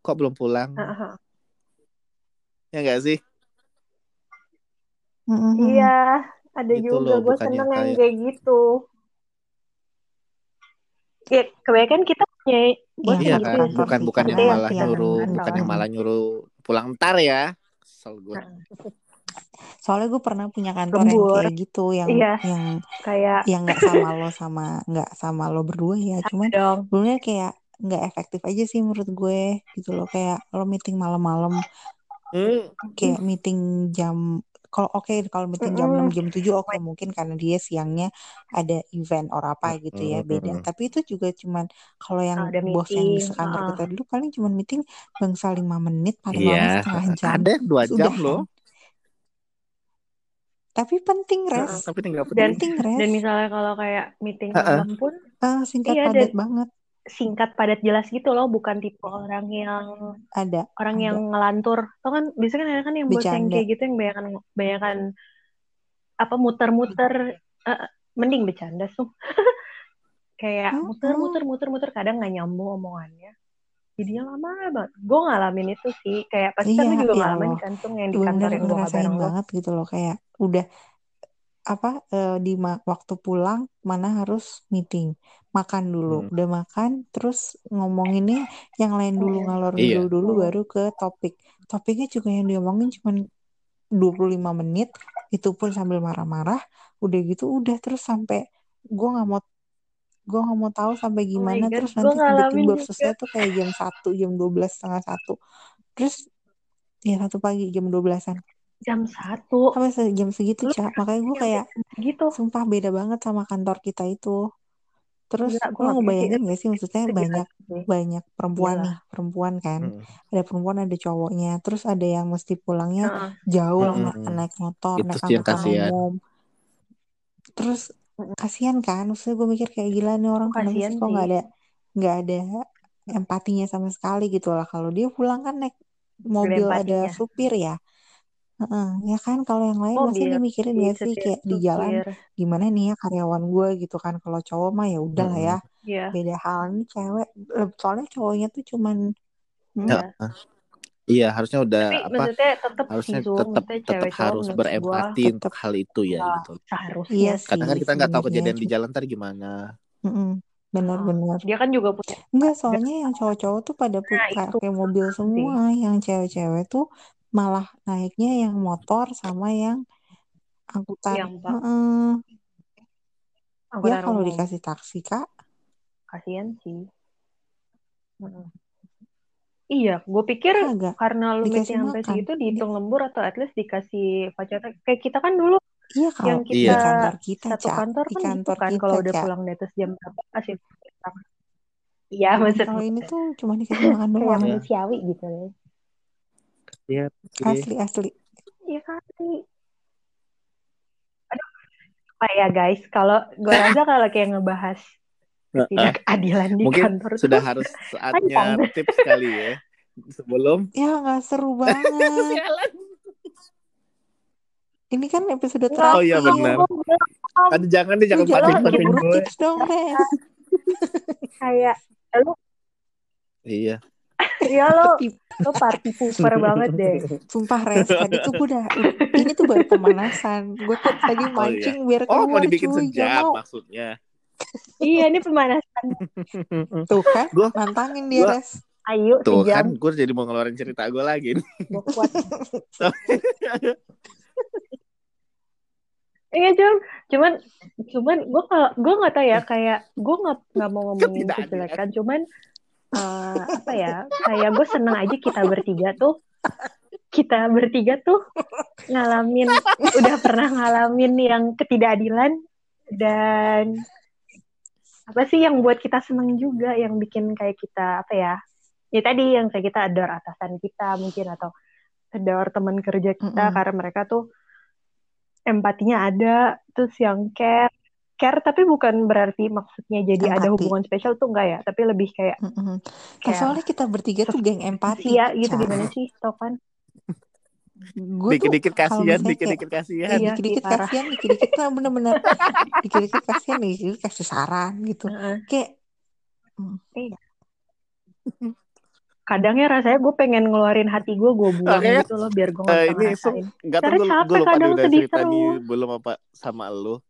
kok belum pulang? Heeh. ya enggak sih? Iya ada Gitu juga. gue seneng yang kayak- kayak gitu. Ya kebanyakan kita punya bos Iya, iya gitu kan? kantor bukan bukan yang malah nyuruh bukan yang malah nyuruh pulang ntar ya. Kesel gue Soalnya gue pernah punya kantor yang Lembur. kayak gitu, yang Iya. yang kayak yang nggak sama lo sama nggak sama lo berdua ya, cuman sebenarnya kayak nggak efektif aja sih menurut gue gitu loh. Kayak lo meeting malam-malam Hmm, kayak meeting jam kalau oke kalau meeting jam 6 jam 7 oke mungkin karena dia siangnya ada event or apa gitu ya beda. Tapi itu juga cuman kalau yang Ada bos yang di meeting, sekantor uh-uh. kita dulu paling cuman meeting bangsa 5 menit paling lama Iya, setengah jam. Ada yang dua jam loh, tapi penting res Uh-uh. tapi tinggal Dan- penting. penting res dan misalnya kalau kayak meeting Ha-ha. malam pun Ah, singkat Iya, padat dan- banget singkat padat jelas gitu loh bukan tipe orang yang ada orang ada. yang ngelantur tau kan biasanya kan ada kan yang bos yang Bercanda. kayak gitu yang banyakan banyakan apa muter-muter eh, mending bercanda tuh *laughs* kayak Mm-mm. muter muter muter muter kadang nggak nyambung omongannya jadinya lama banget gue ngalamin itu sih kayak pasti kan Iya, lu juga ya ngalamin kan tuh yang di kantor yang gue ngerasain kabarin lo banget gitu loh kayak udah apa eh, di ma- waktu pulang mana harus meeting makan dulu Hmm. udah makan terus ngomonginnya yang lain dulu Hmm. ngalor Iya. ngidul dulu Hmm. baru ke topik topiknya juga yang diomongin cuma 25 menit itu pun sambil marah-marah udah gitu udah terus sampai gue nggak mau gue nggak mau tahu sampai Oh gimana God, terus nanti tiba-tiba selesai tuh kayak jam satu jam 12 setengah satu. Terus ya satu pagi jam 12-an jam satu. Sampai se- jam segitu Lu cak makanya gue kayak gitu sumpah beda banget sama kantor kita itu. Terus bisa sih. ngebayangin gak sih maksudnya gila banyak banyak perempuan Gila. nih perempuan kan. Hmm. ada perempuan ada cowoknya. Terus ada yang mesti pulangnya jauh Mm-mm. naik, naik motor Itu naik angkutan umum. Terus kasihan kan maksudnya gue mikir kayak gila nih orang kenapa Kasihan sih kok nggak ada nggak ada empatinya sama sekali gitu lah. Kalau dia pulang kan naik mobil ada supir ya. Heeh, ya kan? Kalau yang lain masa Mobil, dimikirin di gak sih? kayak di jalan gimana nih ya karyawan gue gitu kan. Kalau cowok mah ya udah lah ya. Iya. beda hal ini cewek. Soalnya cowoknya tuh cuman hmm, Iya. Harusnya udah Tapi apa? maksudnya tetap Harusnya tetap tetap harus gua berempati Tetep. untuk hal itu ya nggak gitu. seharusnya iya sih. Kadang kan kita nggak tahu kejadian di jalan ntar gimana. Mm-mm, benar-benar Dia kan juga punya Enggak, soalnya yang cowok-cowok tuh pada pu- Nah, pakai mobil sih. semua, yang cewek-cewek tuh malah naiknya yang motor sama yang angkutan. Yang Heeh. Ya kalau dikasih taksi, Kak. Kasian sih. Heeh. Iya, gue pikir Kagak. karena lu Dikasih meeting sampai makan. segitu dihitung lembur atau at least dikasih voucher. Kayak kita kan dulu Iya kalau yang kita Iya. kantor kita, satu kantor kan gitu kantor kan kita, kalau udah Cak. pulang di atas jam berapa kasih voucher. Iya, maksud Kalau ini tuh *laughs* cuma dikasih makan kayak doang. Iya. manusiawi gitu ya. Iya. Asli, asli. Iya kali. Aduh, apa ya guys? Kalau gue rasa *laughs* kalau kayak ngebahas ketidakadilan di Mungkin kantor tuh sudah harus saatnya panjang. tips kali ya. Sebelum Ya nggak seru banget. *laughs* Ini kan episode Oh iya, terakhir. benar. gue bilang Aduh jangan deh jangan keburu gue. tips dong, Res. kayak lu Iya. ya lo lo party pooper banget deh. Sumpah Res, tadi tuh gue udah, ini tuh baru pemanasan. Gue tuh tadi Oh, iya. mancing biar Oh keluar mau dibikin cuy, sejam maksudnya. Iya ini pemanasan. *laughs* Tuh kan, Gua- nantangin dia gua- Res. Ayo Tuh kan sejam gue jadi mau ngeluarin cerita gue lagi nih. gue kuat. *laughs* Iya cuman cuman cuman gue kalau gue nggak tahu ya kayak gue nggak nggak mau ngomongin kejelekan cuman uh, apa ya kayak gue seneng aja kita bertiga tuh kita bertiga tuh ngalamin udah pernah ngalamin yang ketidakadilan dan apa sih yang buat kita seneng juga yang bikin kayak kita apa ya ya tadi yang kayak kita ador atasan kita mungkin atau ador teman kerja kita mm -hmm. karena mereka tuh empatinya ada terus yang care care tapi bukan berarti maksudnya jadi empati. ada hubungan spesial tuh enggak ya tapi lebih kayak mm -hmm. soalnya kita bertiga tuh geng empati ya gitu gimana sih tau kan gue dikit-dikit kasihan, dikit-dikit kasihan. Iya, dikit-dikit kasihan, dikit-dikit tuh bener-bener *laughs* dikit-dikit kasihan, dikit kasih saran gitu. Uh, Kayak hmm. iya. Kadangnya rasanya gue pengen ngeluarin hati gue, gue buang okay. gitu loh biar gue nggak uh, ini ngerasain. Gak tau gue, gue lupa kadang udah cerita di belum apa sama lo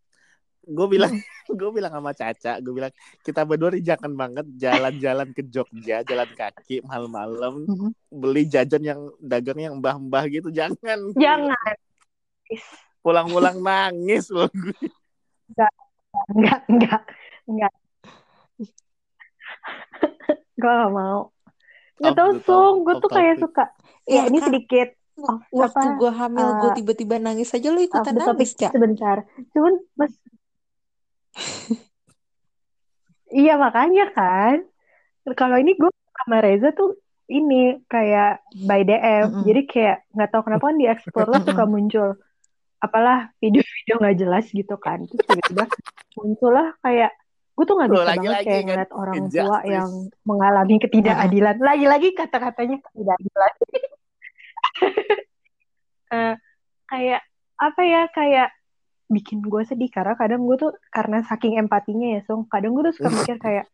gue bilang *laughs* gue bilang sama Caca gue bilang kita berdua jangan banget jalan-jalan ke Jogja jalan kaki malam-malam mm-hmm. beli jajan yang dagang yang mbah-mbah gitu. Jangan. Jangan. Pulang-pulang nangis loh gue enggak enggak enggak enggak. Gue gak mau. Nggak tau sung. Gue tuh kayak suka. Ya, ya ini kan? sedikit. Oh, waktu gue hamil uh, gue tiba-tiba nangis aja lo ikutan nangis cak sebentar. Cuman mas iya makanya kan. Kalau ini gue sama Reza tuh ini kayak by DM. Mm -hmm. Jadi kayak nggak tahu kenapa kan di explore lah suka muncul apalah video-video nggak jelas gitu kan. Terus tiba-tiba muncul lah kayak gue tuh nggak bisa lagi, banget lagi, kayak kan, ngeliat orang tua yang mengalami ketidakadilan. Lagi-lagi kata-katanya ketidakadilan. uh, *laughs* kayak apa ya kayak bikin gue sedih karena kadang gue tuh karena saking empatinya ya song. Kadang gue tuh suka mikir *laughs* kayak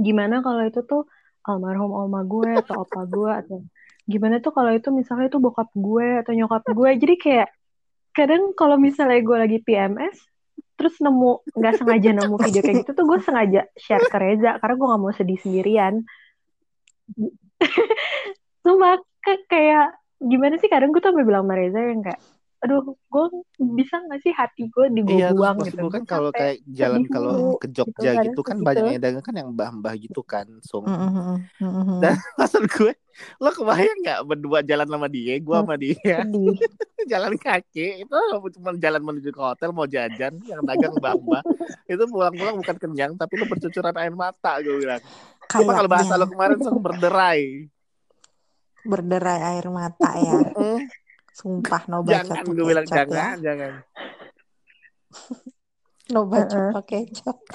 gimana kalau itu tuh almarhum oma gue atau opa gue atau gimana tuh kalau itu misalnya itu bokap gue atau nyokap gue jadi kayak kadang kalau misalnya gue lagi PMS terus nemu nggak sengaja nemu video kayak gitu tuh gue sengaja share ke Reza karena gue nggak mau sedih sendirian. *laughs* Cuma kayak gimana sih kadang gue tuh sampai bilang sama Reza yang kayak aduh gue bisa gak sih hati gue di gue iya, buang gitu? kan kalau kayak jalan kalau ke gitu Jogja gitu, gitu kan gitu. banyak yang dagang kan yang mbah-mbah gitu kan so mm -hmm. dan *laughs* maksud gue lo kebayang nggak berdua jalan sama dia gue sama dia? *laughs* jalan kaki itu cuma jalan menuju ke hotel mau jajan yang dagang mbah-mbah. Itu pulang-pulang bukan kenyang tapi lo bercucuran air mata gue bilang. Cuma kalau bahasa lo kemarin berderai. Berderai air mata ya Sumpah no baca jangan gue bilang ya. jangan, ya. jangan. *laughs* no baca uh -uh. pakai kecap. *laughs*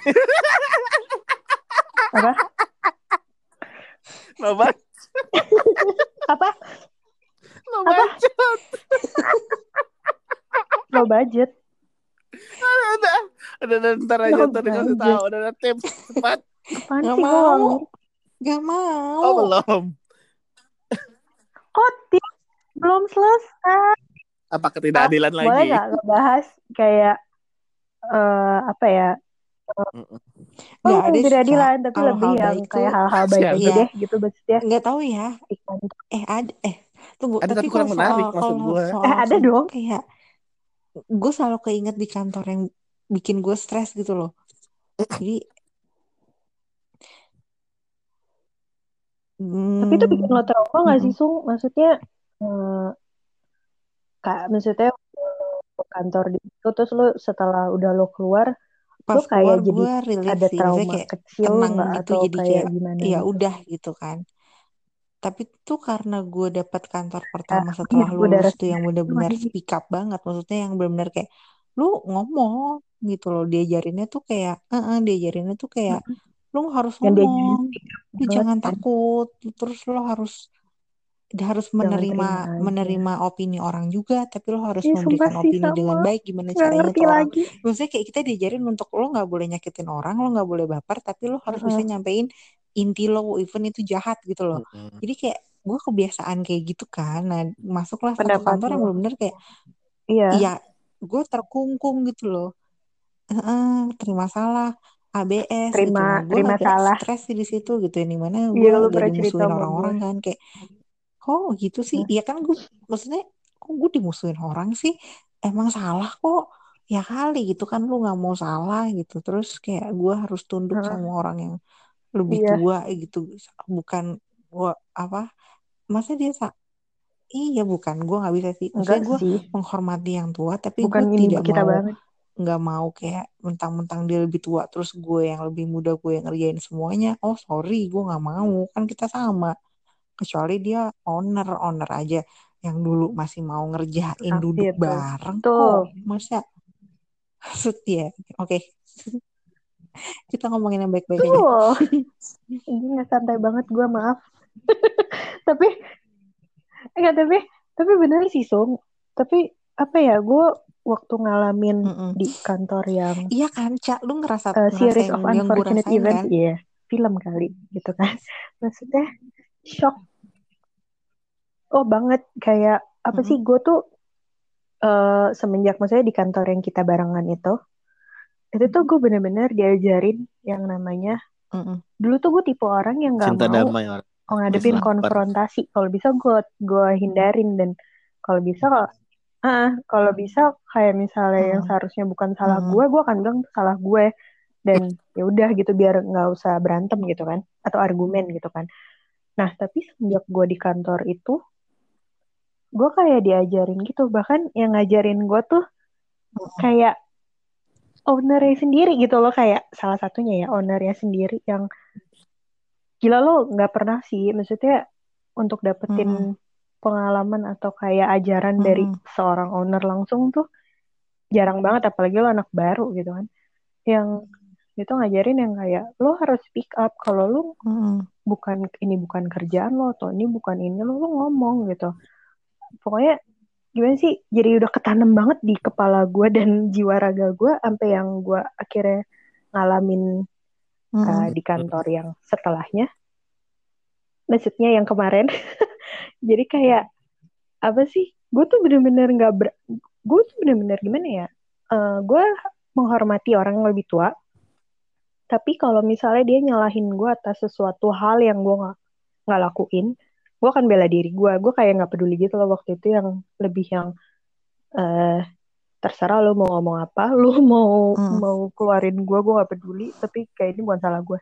Apa? No baca. Apa? No budget. no budget. Udah, udah, udah, ntar aja, no ntar dikasih tahu, udah, udah tips, cepat. Apaan Gak mau. Gak mau. Oh, belum. Kok tips belum selesai. Apa ketidakadilan ah, lagi? Boleh nggak ngebahas kayak uh, apa ya? Oh, nggak ada ketidakadilan tapi lebih hal yang kayak hal-hal baik aja ya. deh gitu maksudnya. Nggak tahu ya. Eh ada eh tunggu ada tapi, kurang menarik soal, maksud gue. Eh ada dong. Kayak gue selalu keinget di kantor yang bikin gue stres gitu loh. Jadi Hmm. Tapi itu bikin lo trauma gak sih, Sung? Maksudnya uh, kak maksudnya kantor di itu terus lu setelah udah lo keluar Pas lu kayak jadi ada trauma kayak kecil nggak? gitu, atau jadi kayak, kayak gimana ya gitu? udah gitu kan. Tapi tuh karena gue dapat kantor pertama nah, setelah ya, lulus tuh yang benar-benar speak up banget maksudnya yang benar-benar kayak lu ngomong gitu loh diajarinnya tuh kayak uh -uh, diajarinnya tuh kayak lu harus ngomong lu jangan takut terus lo harus harus menerima menerima opini orang juga tapi lo harus ya, memberikan opini sama. dengan baik gimana gak caranya tuh orang lagi. maksudnya kayak kita diajarin untuk lo nggak boleh nyakitin orang lo nggak boleh baper tapi lo harus uh -huh. bisa nyampein inti lo even itu jahat gitu loh uh -huh. jadi kayak gue kebiasaan kayak gitu kan nah masuklah satu kantor yang benar-benar kayak iya ya gue terkungkung gitu loh uh -uh, terima salah ABS terima gitu. terima salah stres di situ gitu ya mana gue ya, jadi musuhin orang-orang kan kayak kok gitu sih? Ya kan gue maksudnya kok gue dimusuhin orang sih? Emang salah kok. Ya kali gitu kan lu nggak mau salah gitu. Terus kayak gue harus tunduk hmm. sama orang yang lebih Iya. tua gitu. Bukan gua apa masa dia sa iya bukan gue nggak bisa sih. Maksudnya Enggak gue menghormati yang tua tapi gue Bukan tidak kita mau banget. nggak mau kayak mentang-mentang dia lebih tua terus gue yang lebih muda gue yang ngerjain semuanya. Oh sorry gue nggak mau. Kan kita sama kecuali dia owner owner aja yang dulu masih mau ngerjain duduk Sakit tuh. bareng Tuh. kok masa ya oke *laughs* kita ngomongin yang baik-baik aja. Ini nggak santai banget gue maaf. *laughs* tapi enggak tapi tapi bener sih Sung. Tapi apa ya gue waktu ngalamin Mm-mm. di kantor yang iya kan cak lu ngerasa uh, series of unfortunate events kan iya film kali gitu kan *laughs* maksudnya shock oh banget kayak apa Mm-mm. sih gue tuh eh semenjak maksudnya di kantor yang kita barengan itu itu tuh gue bener-bener diajarin yang namanya Mm-mm. dulu tuh gue tipe orang yang nggak Cinta mau damai orang. ngadepin konfrontasi kalau bisa gue gue hindarin dan kalau bisa kalau ah kalau bisa kayak misalnya yang Mm. seharusnya bukan salah Mm-mm. gue gue akan bilang itu salah gue dan ya udah gitu biar nggak usah berantem gitu kan atau argumen gitu kan nah tapi semenjak gue di kantor itu gue kayak diajarin gitu. Bahkan yang ngajarin gue tuh kayak ownernya sendiri gitu loh. Kayak salah satunya ya ownernya sendiri yang gila lo nggak pernah sih. Maksudnya untuk dapetin pengalaman atau kayak ajaran dari Mm-mm. seorang owner langsung tuh jarang banget. Apalagi lo anak baru gitu kan. Yang itu ngajarin yang kayak lo harus speak up. Kalau lo Mm-mm. Bukan ini bukan kerjaan lo atau ini bukan ini lo lo ngomong gitu. Pokoknya gimana sih jadi udah ketanam banget di kepala gue dan *laughs* jiwa raga gue sampai yang gue akhirnya ngalamin uh, Mm-mm. di kantor yang setelahnya. Maksudnya yang kemarin. *laughs* Jadi kayak apa sih gue tuh bener-bener nggak ber gue tuh bener-bener gimana ya Eh gue menghormati orang yang lebih tua tapi kalau misalnya dia nyalahin gue atas sesuatu hal yang gue nggak nggak lakuin gue akan bela diri gue gue kayak nggak peduli gitu loh waktu itu yang lebih yang eh terserah lu mau ngomong apa *laughs* lu mau Hmm. mau keluarin gue gue nggak peduli tapi kayak ini bukan salah gue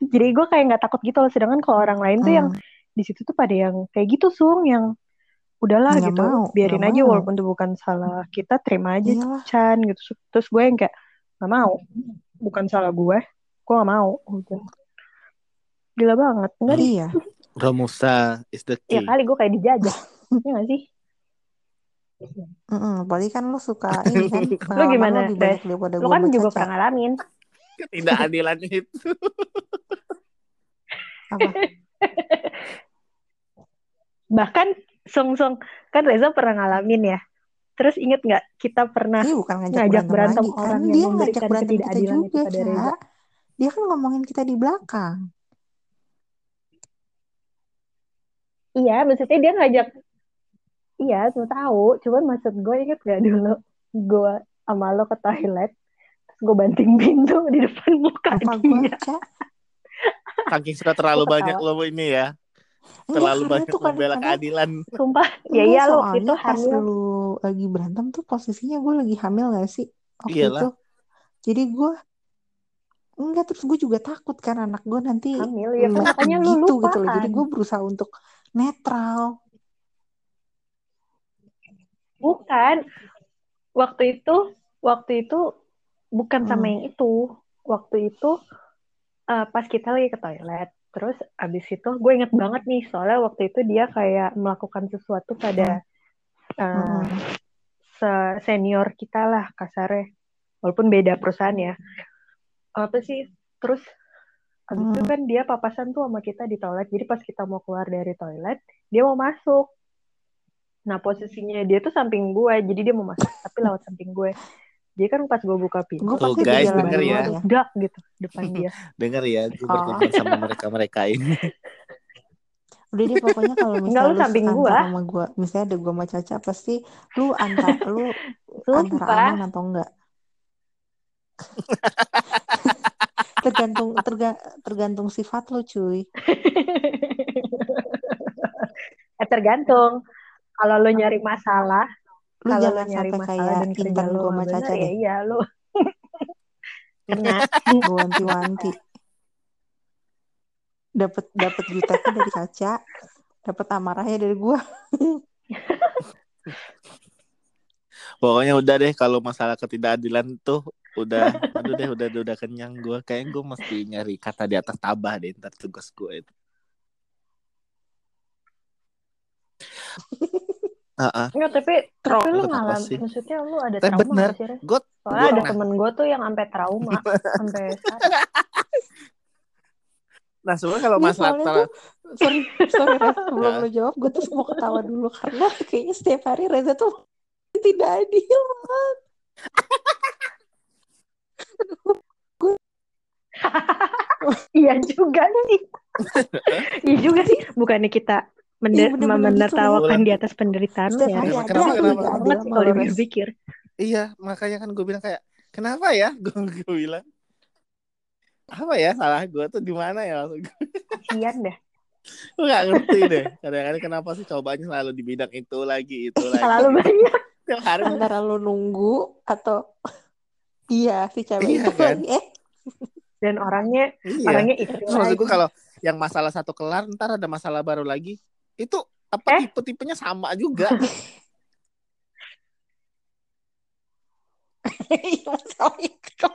*laughs* jadi gue kayak nggak takut gitu loh sedangkan kalau orang lain tuh yang Mm. di situ tuh pada yang kayak gitu sung yang udahlah Nggak gitu mau, biarin aja mau. walaupun itu bukan salah kita terima aja Iyalah. Chan gitu terus gue yang kayak nggak mau bukan salah gue gue nggak mau udah gila banget enggak Iya. Romusa is the ya key. kali gue kayak dijajah *laughs* ya nggak sih Mm-mm. Apalagi kan lu suka *laughs* ini kan lu gimana lu gue kan juga Caca. pernah ngalamin Ketidakadilan *laughs* itu. Apa? bahkan sung sung kan Reza pernah ngalamin ya terus inget nggak kita pernah Ini bukan ngajak, ngajak berantem, berantem lagi kan orang yang dia ngajak berantem kita ketidakadilan juga, pada Reza. Ca. Dia kan ngomongin kita di belakang. Iya, maksudnya dia ngajak. Iya, gue tahu. Cuman maksud gue inget gak dulu gue sama lo ke toilet, terus gue banting pintu di depan muka Apa dia. Saking suka terlalu banyak lo ini ya. Terlalu banyak tuh kan membela karena keadilan. Sumpah, ya iya lo soalnya itu pas hamil. lu lagi berantem tuh posisinya gue lagi hamil gak sih waktu Iyalah. itu. Jadi gue enggak terus gue juga takut kan anak gue nanti Hamil, ya kan makanya lu gitu lupa gitu loh. Jadi kan. gue berusaha untuk netral. Bukan. Waktu itu, waktu itu bukan sama Hmm. yang itu. Waktu itu eh, pas kita lagi ke toilet. Terus abis itu gue inget banget nih soalnya waktu itu dia kayak melakukan sesuatu pada Mm-mm. se- senior kita lah kasarnya. Walaupun beda perusahaan ya. Apa sih? Terus abis itu Hmm. kan dia papasan tuh sama kita di toilet. Jadi pas kita mau keluar dari toilet, dia mau masuk. Nah posisinya dia tuh samping gue, jadi dia mau masuk tapi lewat samping gue. Jadi kan pas gue buka pintu, Gue Tuh, pasti di guys, jalan denger ya. ya. dak gitu depan *laughs* dia. Dengar ya, gue Oh. berteman sama mereka-mereka ini. *laughs* Udah deh pokoknya kalau misalnya lu lu samping gua. sama gue, misalnya ada gue sama Caca pasti lu antar *laughs* lu antara aman atau enggak. tergantung terga, tergantung sifat lu cuy. eh tergantung. Kalau lo nyari masalah, Lu kalau jangan nyari sampai masalah kayak dan kerja intern gue sama Caca ya deh. iya lo kena. Gue wanti-wanti. dapat dapat juteknya dari kaca dapat amarahnya dari gua *laughs* Pokoknya udah deh kalau masalah ketidakadilan tuh udah aduh deh udah udah kenyang gue kayak gue mesti nyari kata di atas tabah deh ntar tugas gue itu *laughs* Heeh. Enggak, tapi Trauma tapi lu kenapa ngalam, sih? maksudnya lu ada Tapi trauma bener. sih, Soalnya gua ada pernah. temen gue tuh yang sampai trauma, sampai *laughs* nah sebenarnya kalau soalnya tra- tuh sorry sorry Reza *laughs* sebelum Ya. lo jawab gue tuh mau ketawa dulu karena kayaknya setiap hari Reza tuh *laughs* tidak adil banget. Iya juga sih. Iya juga sih. Bukannya kita Iya, mender bener-bener gitu, menertawakan di atas penderitaan lu Setiap ya. hari Kenapa- ada kenapa- banget sih kalau dipikir. iya makanya kan gue bilang kayak kenapa ya? *laughs* Gue gue bilang. Apa ya? Salah gue tuh di mana ya? Maksud gue Kasian deh. gue nggak ngerti deh. Kadang-kadang kenapa sih cobanya selalu di bidang itu lagi itu lagi. Selalu banyak. tiap hari. Antara lo nunggu atau *laughs* iya si cewek Iya, itu kan? lagi eh. Dan orangnya iya. orangnya itu maksud lagi. gue kalau yang masalah satu kelar ntar ada masalah baru lagi itu apa Eh? tipe-tipenya sama juga *laughs* Iya, masalah itu.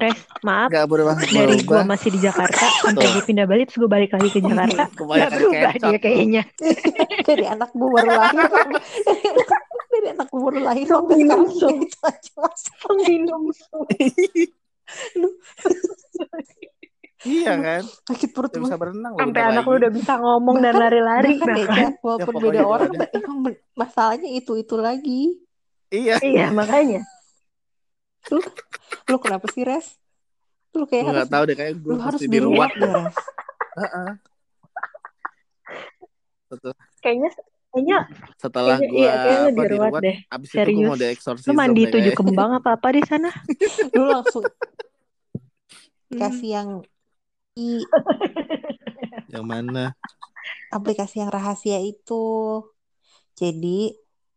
Res, *laughs* maaf. nggak berubah Dari gua masih di Jakarta *laughs* sampai dia pindah balik terus gue balik lagi ke Jakarta. Gak berubah kecap dia kayaknya. dari anak gue baru lahir dari anak gue baru lahir sampai Minum sekarang sup. Iya kan sakit perut gue bisa berenang loh Sampai anak lu udah bisa ngomong dan Bahkan- lari-lari. bahkan ya, Bahkan. Ca, walaupun Ya, beda gitu orang emang masalahnya itu itu lagi iya Iya, makanya. lu lu kenapa sih res lu kayak harus nggak tahu deh kayak gue lu harus deh res Heeh. Betul. Kayaknya kayaknya setelah gue iya kayaknya lu apa diruat diruat deh. abis itu gue Serius. mau Lu dieksorsism mandi tujuh kembang apa apa di sana? *laughs* lu langsung Hmm. kasih yang i *laughs* yang mana aplikasi yang rahasia itu jadi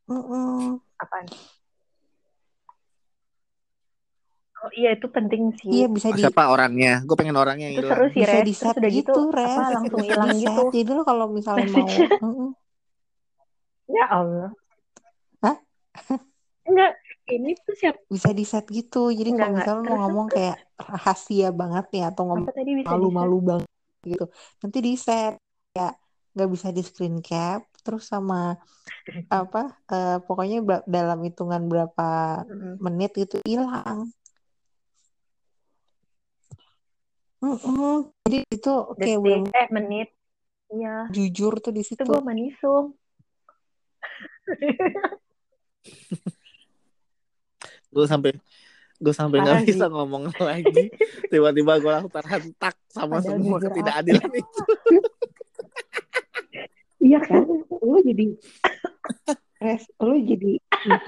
mm-mm. Apaan? Oh iya itu penting sih. iya bisa di siapa orangnya gue pengen orangnya yang Itu hilang seru sih bisa Res. di set udah gitu gitu res apa langsung hilang gitu. jadi lu kalau misalnya mau. *laughs* Ya Allah. Hah? *laughs* Ini tuh siapa? bisa di set gitu jadi Enggak, kalau misalnya mau Terus ngomong kayak rahasia banget nih atau ngomong malu-malu banget gitu nanti di set ya nggak bisa di screen cap terus sama *laughs* apa eh, pokoknya dalam hitungan berapa Mm-mm. menit itu hilang Mm-mm. jadi itu kayak belum Detik, eh menit. Iya, jujur tuh di itu situ gue manisung. *laughs* gue sampai gue sampai nggak bisa ngomong lagi. Tiba-tiba gue langsung terhentak sama Padahal semua ketidakadilan itu. Iya kan? Lu jadi res lu jadi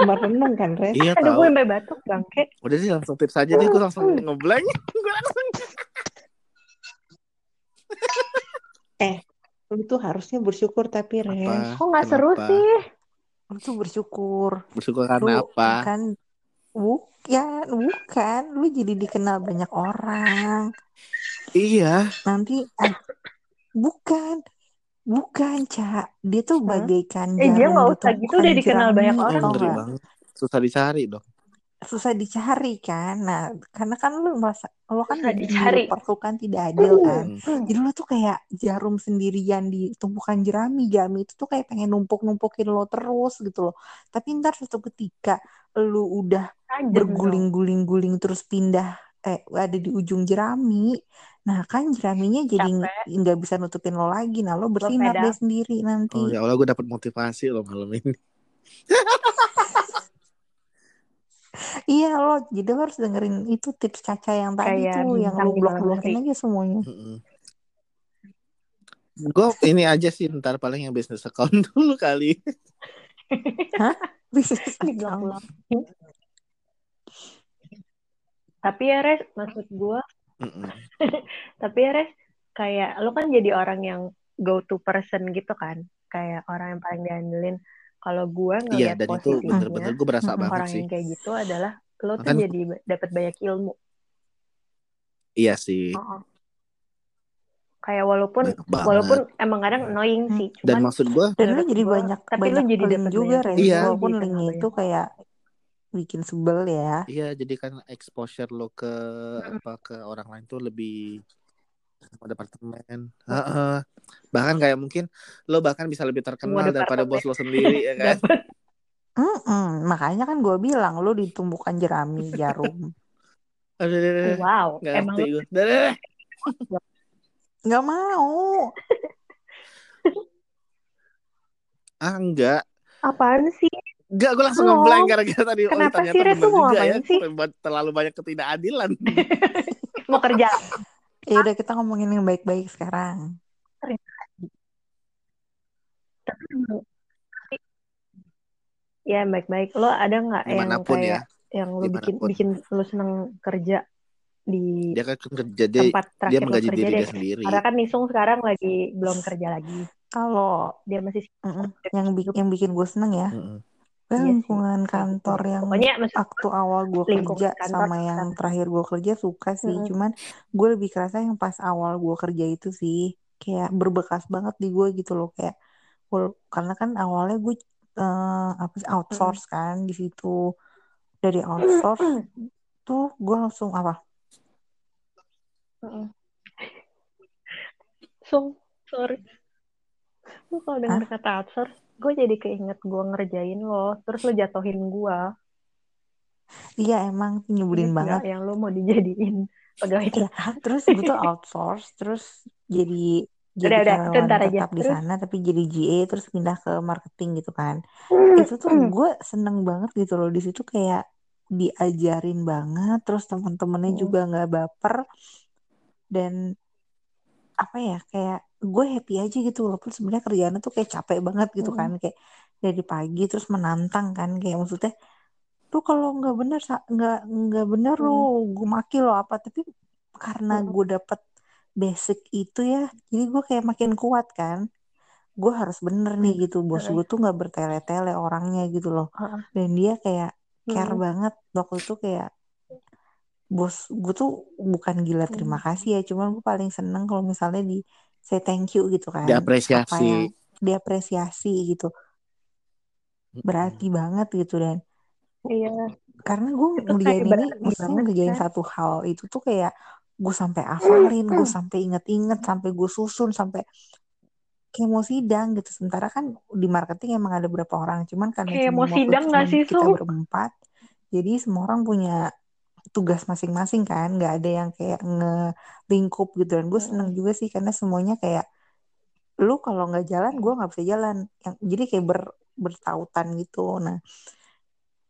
merenung kan res? Iya Aduh, gue sampai batuk bangke. udah sih langsung tips aja deh gue langsung ngeblank. Gue langsung lu tuh harusnya bersyukur tapi res. Kok nggak seru sih? lu tuh bersyukur. Bersyukur lu karena apa? kan bukan bukan. Lu jadi dikenal banyak orang. Iya. Nanti ah, bukan bukan cak dia tuh bagaikan Eh, dia nggak di usah. Gitu, udah dikenal banyak orang. susah dicari dong susah dicari kan. Nah karena kan lu merasa lo kan Susah dicari. diperlakukan tidak adil kan. Hmm. jadi lo tuh kayak jarum sendirian di tumpukan jerami. Jerami itu tuh kayak pengen numpuk numpukin lo terus gitu loh. Tapi ntar suatu ketika lu udah berguling-guling-guling terus pindah eh ada di ujung jerami. Nah kan jeraminya jadi nggak bisa nutupin lo lagi. Nah lo bersinar deh sendiri nanti. Oh ya Allah gue dapet motivasi loh malam ini *laughs* iya lo jadi lo harus dengerin itu tips Caca yang tadi Kayak tuh yang lo blok-blokin aja semuanya. Gue ini aja sih ntar paling yang bisnis account *laughs* dulu kali. Bisnis *laughs* Di account. Tapi ya Res, maksud gue, *laughs* tapi ya Res, kayak lo kan jadi orang yang go to person gitu kan, kayak orang yang paling diandelin. Kalau gue iya ngelihat dan itu bener-bener gue berasa banget orang sih yang kayak gitu adalah lo tuh Kan- jadi dapat banyak ilmu. iya sih Oh, kayak walaupun walaupun emang kadang annoying Hmm. sih Dan cuman maksud gue, Dan menurut jadi gua- banyak tapi lu banyak jadi link dapet juga Ren. Iya. Walaupun jadi linknya banyak itu kayak bikin sebel ya. iya jadi kan exposure lo ke Mm-mm. apa ke orang lain tuh lebih semua departemen. Heeh. Bahkan kayak mungkin lo bahkan bisa lebih terkenal daripada bos lo sendiri ya kan. Dapet. Mm-mm. Makanya kan gue bilang lu ditumbuhkan jerami jarum. Aduh, wow Nggak emang gue. Nggak mau. Ah enggak. apaan sih Enggak, gue langsung Oh. ngeblank gara-gara tadi. oh, Kenapa sih, Lu mau juga ya. sih? Terlalu banyak ketidakadilan. mau kerja Ya udah kita ngomongin yang baik-baik sekarang. ya baik-baik lo ada nggak yang Di mana pun ya. kayak yang lo bikin Di mana pun. bikin lo seneng kerja di Dia kan kerja dia, tempat dia terakhir lo menggaji kerja diri dia sendiri. karena kan Nisung sekarang lagi belum kerja lagi Kalau dia masih mm-mm, yang bi- yang bikin gue seneng ya, Mm-mm. Kan Iya sih. lingkungan kantor yang pokoknya waktu awal gue lingkungan kerja kantor sama yang kan. terakhir gue kerja suka sih. Mm-mm. Cuman gue lebih kerasa yang pas awal gue kerja itu sih kayak berbekas banget di gue gitu loh kayak karena kan awalnya gue eh, apa sih outsource kan di situ dari outsource *clears throat* tuh gue langsung apa Mm-mm. Sung, sorry. Lu kalau denger kata outsource, gue jadi keinget gue ngerjain lo, terus lo jatuhin gue. iya emang nyebelin banget yang lo mau dijadiin pegawai Iya, terus gue tuh outsource terus jadi jadi Udah, udah, bentar aja. tetap di Terus? sana tapi jadi GA terus pindah ke marketing gitu kan Hmm. itu tuh gue seneng banget gitu loh di situ kayak diajarin banget terus teman-temannya Hmm. juga nggak baper dan apa ya kayak gue happy aja gitu walaupun sebenarnya kerjaannya tuh kayak capek banget gitu Hmm. kan kayak dari pagi terus menantang kan kayak maksudnya lu kalau nggak bener nggak nggak bener lu gue maki lo apa? Tapi karena Hmm. gue dapet basic itu ya jadi gue kayak makin kuat kan. Gue harus bener nih gitu bos gue tuh nggak bertele-tele orangnya gitu loh. Dan dia kayak care banget waktu itu kayak bos gue tuh bukan gila terima kasih ya cuman gue paling seneng kalau misalnya di say thank you gitu kan. Apa Diapresiasi. yang diapresiasi gitu. Berarti banget gitu dan. Iya. karena gue ngerjain kayak ini maksudnya ngerjain kan? satu hal itu tuh kayak gue sampai hafalin gue sampai inget-inget sampai gue susun sampai kayak mau sidang gitu. Sementara kan di marketing emang ada berapa orang cuman karena Kayak cuma mau sidang nggak sih, kita berempat jadi semua orang punya tugas masing-masing kan nggak ada yang kayak ngelingkup gitu dan gue seneng juga sih karena semuanya kayak lu kalau nggak jalan gue nggak bisa jalan yang jadi kayak ber, bertautan gitu nah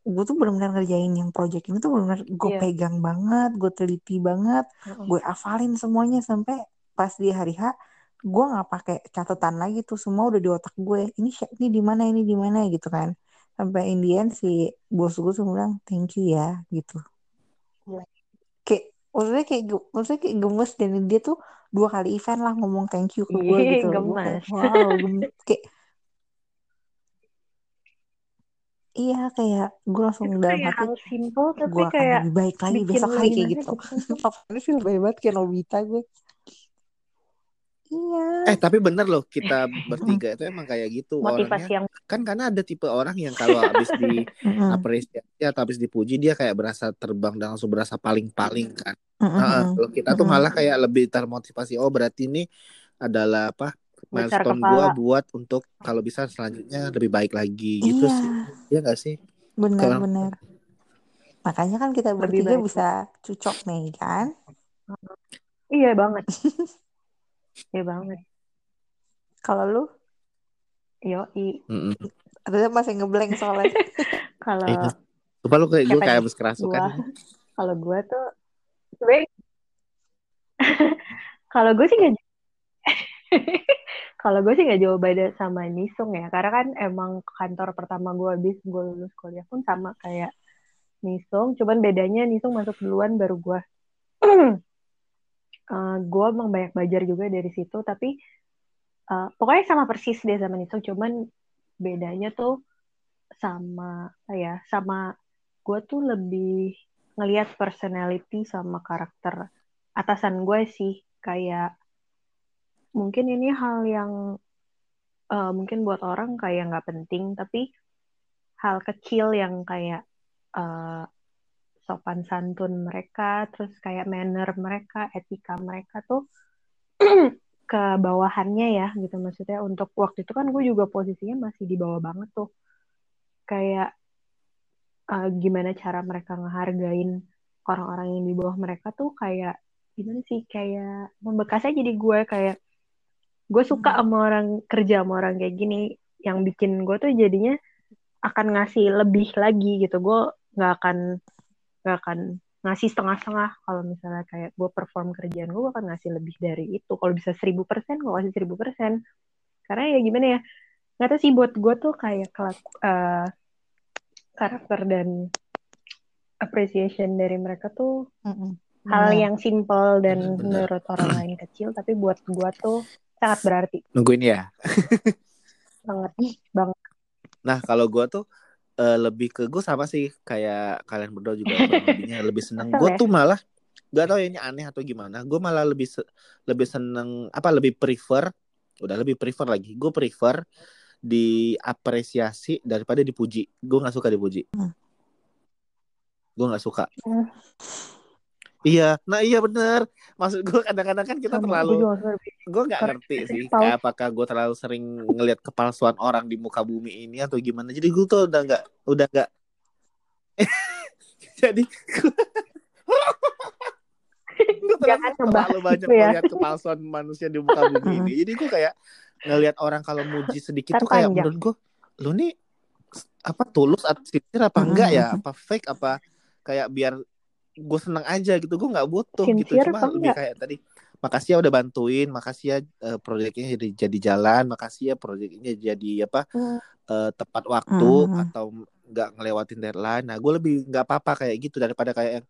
gue tuh benar-benar ngerjain yang project ini tuh benar-benar gue Iya. pegang banget gue teliti banget Heeh. gue hafalin semuanya sampai pas di hari H gue nggak pakai catatan lagi tuh semua udah di otak gue ini ini di mana ini di mana gitu kan sampai in the end si bos gue tuh bilang thank you ya gitu. Kayak maksudnya kayak maksudnya kayak gemes dan dia tuh dua kali event lah ngomong thank you ke gue Ih, gitu gue kayak gemes. wow gemes kayak iya kayak gue langsung Itu dalam hati hal simple tapi gue akan lebih baik lagi besok hari kayak gitu. *laughs* apalagi sih lebih banget kayak Nobita gue iya. Eh tapi bener loh kita *laughs* bertiga itu emang kayak gitu Motivasi orangnya. yang kan karena ada tipe orang yang kalau habis di *laughs* apresiasi atau habis dipuji dia kayak berasa terbang dan langsung berasa paling-paling kan. Heeh, kalau kita tuh malah kayak lebih termotivasi oh berarti ini adalah apa milestone gua buat untuk kalau bisa selanjutnya lebih baik lagi gitu iya. sih. Iya gak sih? Kalau benar-benar makanya kan kita bertiga bisa cocok nih kan? Iya banget. *laughs* Iya banget. kalau lu Yoi. Mm-mm. ada masih ngeblank soalnya *laughs* Kalau Iya. Lupa lu kayak gue kayak habis kerasukan. gua kalau gue tuh sebenarnya *laughs* kalau gue sih nggak *laughs* kalau gue sih nggak jauh beda sama Nisung ya karena kan emang kantor pertama gue habis gue lulus kuliah pun sama kayak Nisung cuman bedanya Nisung masuk duluan baru gue *clears throat* Eh, gue emang banyak belajar juga dari situ tapi eh, pokoknya sama persis deh sama Nisung cuman bedanya tuh sama ya sama gue tuh lebih ngelihat personality sama karakter atasan gue sih. Kayak mungkin ini hal yang uh, mungkin buat orang kayak nggak penting tapi hal kecil yang kayak uh, sopan santun mereka terus kayak manner mereka etika mereka tuh *clears throat* ke bawahannya ya gitu. Maksudnya untuk waktu itu kan gue juga posisinya masih di bawah banget tuh. Kayak uh, gimana cara mereka ngehargain orang-orang yang di bawah mereka tuh kayak gimana sih kayak membekasnya jadi gue kayak gue suka hmm. sama orang kerja sama orang kayak gini. Yang bikin gue tuh jadinya akan ngasih lebih lagi gitu. Gue nggak akan nggak akan ngasih setengah-setengah. Kalau misalnya kayak gue perform kerjaan gue akan ngasih lebih dari itu. Kalau bisa seribu persen gue kasih seribu persen. Karena ya gimana ya nggak tahu sih buat gue tuh kayak uh, karakter dan appreciation dari mereka tuh mm -mm. hal yang simple dan Bener. menurut orang lain kecil. Tapi buat gue tuh sangat berarti. Nungguin ya? Banget banget. Nah kalau gue tuh uh, lebih ke gue sama sih kayak kalian berdua juga *laughs* lebihnya lebih seneng gue ya? tuh malah gak tau ya ini aneh atau gimana gue malah lebih se lebih seneng apa lebih prefer udah lebih prefer lagi gue prefer diapresiasi daripada dipuji gue nggak suka dipuji hmm. gue nggak suka hmm. Iya, nah iya bener. Maksud gue kadang-kadang kan kita terlalu, gue nggak ngerti sih, kayak apakah gue terlalu sering ngelihat kepalsuan orang di muka bumi ini atau gimana. Jadi gue tuh udah nggak, udah nggak. *laughs* Jadi gue *laughs* terlalu, terlalu banyak ya. melihat kepalsuan manusia di muka bumi ini. *laughs* Jadi gue kayak ngelihat orang kalau muji sedikit tuh kayak menurut gue, lu nih apa tulus atau sincere apa enggak ya? Apa fake apa kayak biar gue seneng aja gitu gue nggak butuh Sincere gitu cuma lebih enggak? kayak tadi makasih ya udah bantuin makasih ya uh, proyeknya jadi jadi jalan makasih ya proyeknya jadi apa hmm. uh, tepat waktu hmm. atau nggak ngelewatin deadline nah gue lebih nggak apa-apa kayak gitu daripada kayak yang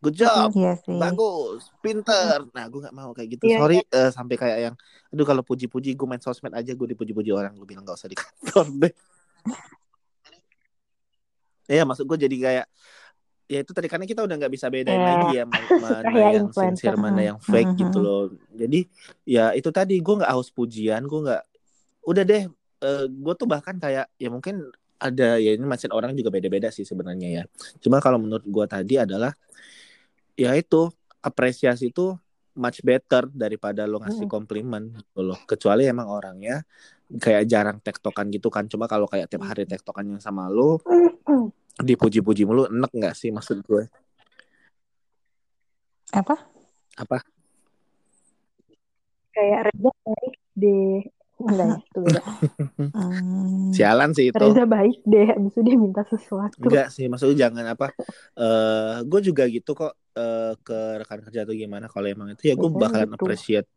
good job iya bagus pinter nah gue nggak mau kayak gitu iya, sorry iya. Uh, sampai kayak yang aduh kalau puji-puji gue main sosmed aja gue dipuji-puji orang gue bilang nggak usah di kantor *laughs* deh Iya, maksud gue jadi kayak ya itu tadi karena kita udah nggak bisa bedain yeah. lagi ya *laughs* mana ya, yang sincere mana yang fake mm -hmm. gitu loh. Jadi ya itu tadi gue nggak haus pujian gue nggak udah deh uh, eh, gue tuh bahkan kayak ya mungkin ada ya ini mindset orang juga beda-beda sih sebenarnya ya. Cuma kalau menurut gue tadi adalah ya itu apresiasi itu much better daripada lo ngasih komplimen gitu loh. Kecuali emang orangnya kayak jarang tektokan gitu kan. Cuma kalau kayak tiap hari tektokan yang sama lo dipuji-puji mulu enak nggak sih maksud gue? Apa? Apa? Kayak Reza baik deh. Enggak ya itu beda. *laughs* Hmm. sialan sih itu. Reza baik deh abis itu dia minta sesuatu. Enggak sih maksudnya jangan apa uh, gue juga gitu kok uh, ke rekan kerja atau gimana kalau emang itu ya gue bakalan gitu. appreciate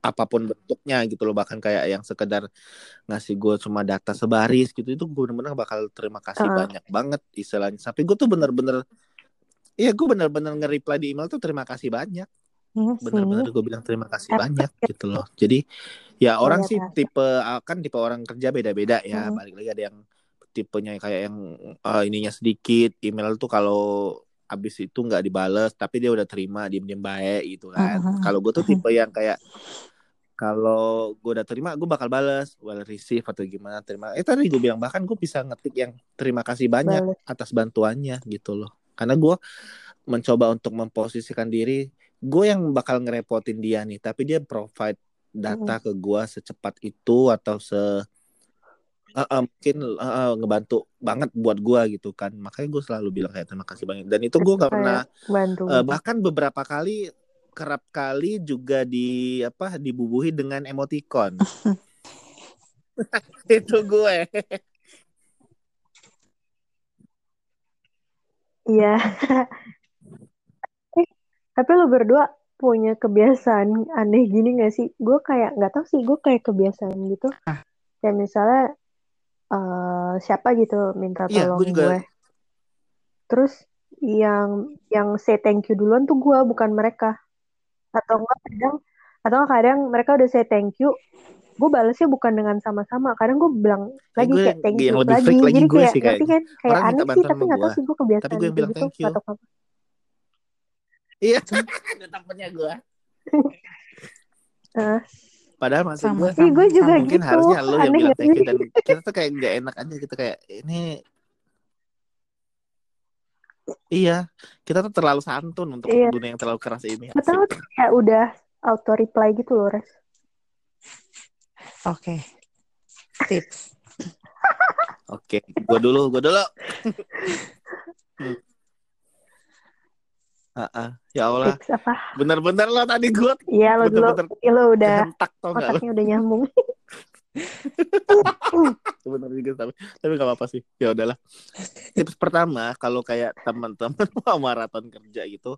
apa pun bentuknya gitu loh. Bahkan kayak yang sekedar ngasih gue cuma data sebaris gitu itu gue bener-bener bakal terima kasih uh. banyak banget istilahnya. Sampai gue tuh bener-bener iya gue bener-bener nge-reply di email tuh terima kasih banyak. Iya bener-bener gue bilang terima kasih banyak gitu loh. Jadi ya orang sih tipe kan tipe orang kerja beda-beda ya. Hmm. balik lagi ada yang tipenya kayak yang uh, ininya sedikit email tuh kalau abis itu nggak dibales tapi dia udah terima diem diem baik gitu kan uh -huh. kalau gue tuh *laughs* tipe yang kayak kalau gue udah terima gue bakal balas well receive atau gimana terima eh tadi gue bilang bahkan gue bisa ngetik yang terima kasih banyak Balik. atas bantuannya gitu loh karena gue mencoba untuk memposisikan diri gue yang bakal ngerepotin dia nih tapi dia provide data hmm. ke gue secepat itu atau se uh, uh, mungkin uh, ngebantu banget buat gue gitu kan makanya gue selalu bilang kayak terima kasih banyak dan itu gue gak pernah uh, bahkan beberapa kali kerap kali juga di apa dibubuhi dengan emoticon. *laughs* itu gue. Iya. *laughs* eh, tapi lo berdua punya kebiasaan aneh gini gak sih? Gue kayak nggak tahu sih, gue kayak kebiasaan gitu. Ah. Kayak misalnya uh, siapa gitu minta iya, tolong ya, gue, juga... gue. Terus yang yang say thank you duluan tuh gue bukan mereka. Atau enggak kadang atau kadang mereka udah say thank you gue balasnya bukan dengan sama-sama. Kadang gue bilang lagi gue, kayak thank you lagi. lagi jadi gue kayak sih, kayak, kan? Kayak aneh sih tapi nggak tahu sih gue kebiasaan tapi gue bilang gitu, thank you. atau apa iya. Ada tampaknya gue Heeh. *laughs* Padahal maksud Sama, gue sama, Ih, gue juga sama. mungkin gitu. harusnya lo yang bilang thank you dan kita tuh kayak nggak enak aja gitu kayak ini iya kita tuh terlalu santun untuk Iya. dunia yang terlalu keras ini asik kayak udah auto reply gitu loh, Res. Oke. Tips. oke gue dulu gue dulu *laughs* Ah, ah. ya Allah Tips apa? bener-bener lo tadi gue Iya lo dulu. Iya lo udah kehentak tau gak lo otaknya udah nyambung. *laughs* bener juga tapi tapi gak apa-apa sih ya udahlah tips pertama kalau kayak teman-teman *laughs* mau maraton kerja gitu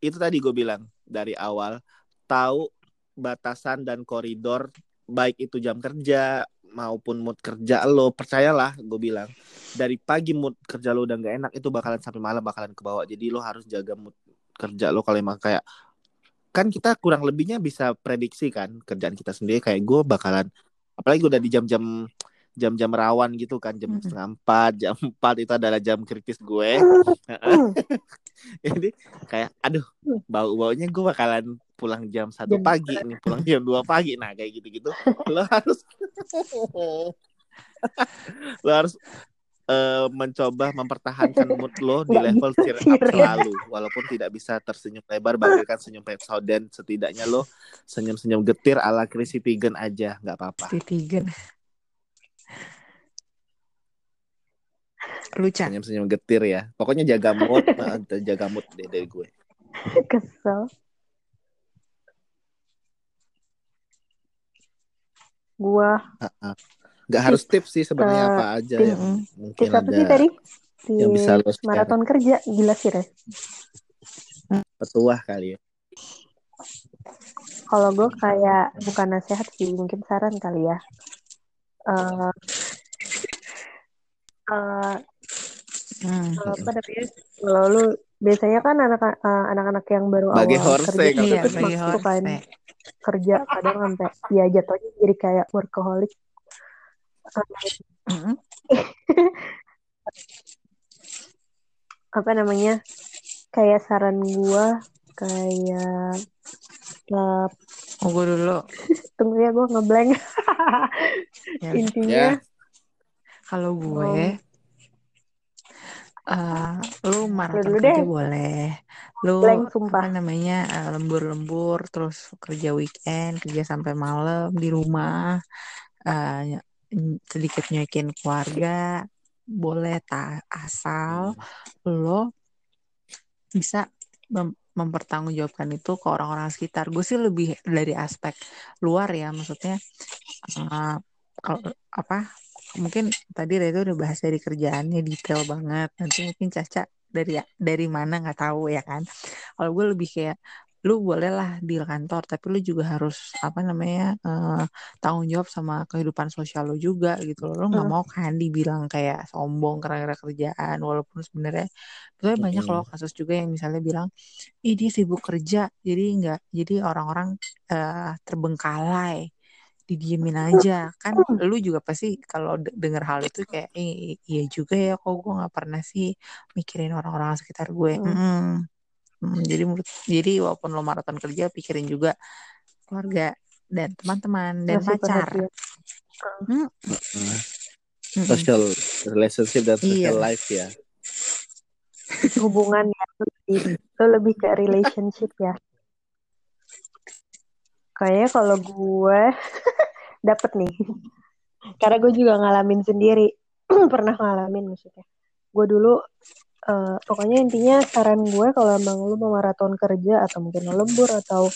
itu tadi gue bilang dari awal tahu batasan dan koridor baik itu jam kerja maupun mood kerja lo percayalah gue bilang dari pagi mood kerja lo udah nggak enak itu bakalan sampai malam bakalan ke bawah. Jadi lo harus jaga mood kerja lo kalau emang kayak kan kita kurang lebihnya bisa prediksi kan kerjaan kita sendiri. Kayak gue bakalan apalagi udah di jam-jam jam-jam rawan gitu kan jam Mm-mm. setengah empat jam *laughs* empat itu adalah jam kritis gue. *laughs* *laughs* Jadi kayak aduh bau baunya gue bakalan pulang jam satu pagi nih pulang jam dua pagi. Nah kayak gitu gitu lo harus lo harus eh, mencoba mempertahankan mood lo di level cheer up ya. selalu. Walaupun tidak bisa tersenyum lebar bagaikan senyum Pepsodent setidaknya lo senyum-senyum getir ala Chrissy Teigen aja. Nggak apa-apa. Lucu. senyum-senyum getir ya pokoknya jaga mood *laughs* nah, jaga mood deh dari gue Kesel. Gua nggak harus tips sih sebenarnya Eh, apa aja tips- yang mungkin tips apa ada sih tadi? Di yang bisa lo share. maraton kerja. Gila sih, Res. petuah kali ya Kalau gue kayak bukan nasihat sih, mungkin saran kali ya. Eh eh, Hmm. apa namanya? Kalau lu biasanya kan anak eh, anak-anak yang baru Bagi awal horse kerja kalau itu Iya, terus masuk kan horse. kerja kadang sampai ya jatuhnya jadi kayak workaholic. Eh, Mm-mm. *laughs* apa namanya? Kayak saran gua kayak eh, Oh, gue dulu. *laughs* tunggu ya gue ngeblank. *laughs* Ya. Intinya Ya. Kalau gue, lu maraton dulu kerja deh. boleh. Lu Blank, sumpah. apa namanya eh, lembur-lembur, terus kerja weekend, kerja sampai malam di rumah, ny- sedikit nyuekin keluarga, boleh tak asal lo bisa mem- mempertanggungjawabkan itu ke orang-orang sekitar. Gue sih lebih dari aspek luar ya, maksudnya eh, kalau apa mungkin tadi Reza udah bahas dari kerjaannya detail banget. Nanti mungkin Caca dari dari mana nggak tahu ya kan. Kalau gue lebih kayak lu boleh lah di kantor tapi lu juga harus apa namanya eh, tanggung jawab sama kehidupan sosial lu juga gitu loh lu nggak Hmm. mau kan dibilang kayak sombong karena kerjaan walaupun sebenarnya sebenarnya banyak Mm-mm. loh kasus juga yang misalnya bilang ih dia sibuk kerja jadi nggak jadi orang-orang eh, terbengkalai didiemin aja kan lu juga pasti kalau de- denger hal itu kayak eh, iya juga ya kok gue nggak pernah sih mikirin orang-orang sekitar gue Hmm. Mm-mm. Mm, jadi menurut jadi walaupun lo maraton kerja pikirin juga keluarga dan teman-teman dan ngasih pacar. Mm, mm-mm. social relationship dan social Iya. life ya hubungan ya lu lebih ke relationship ya kayaknya kalau gue *laughs* dapet nih. *laughs* Karena gue juga ngalamin sendiri. *clears throat* Pernah ngalamin maksudnya. Gue dulu eh, pokoknya intinya saran gue kalau emang lu mau maraton kerja atau mungkin lo lembur atau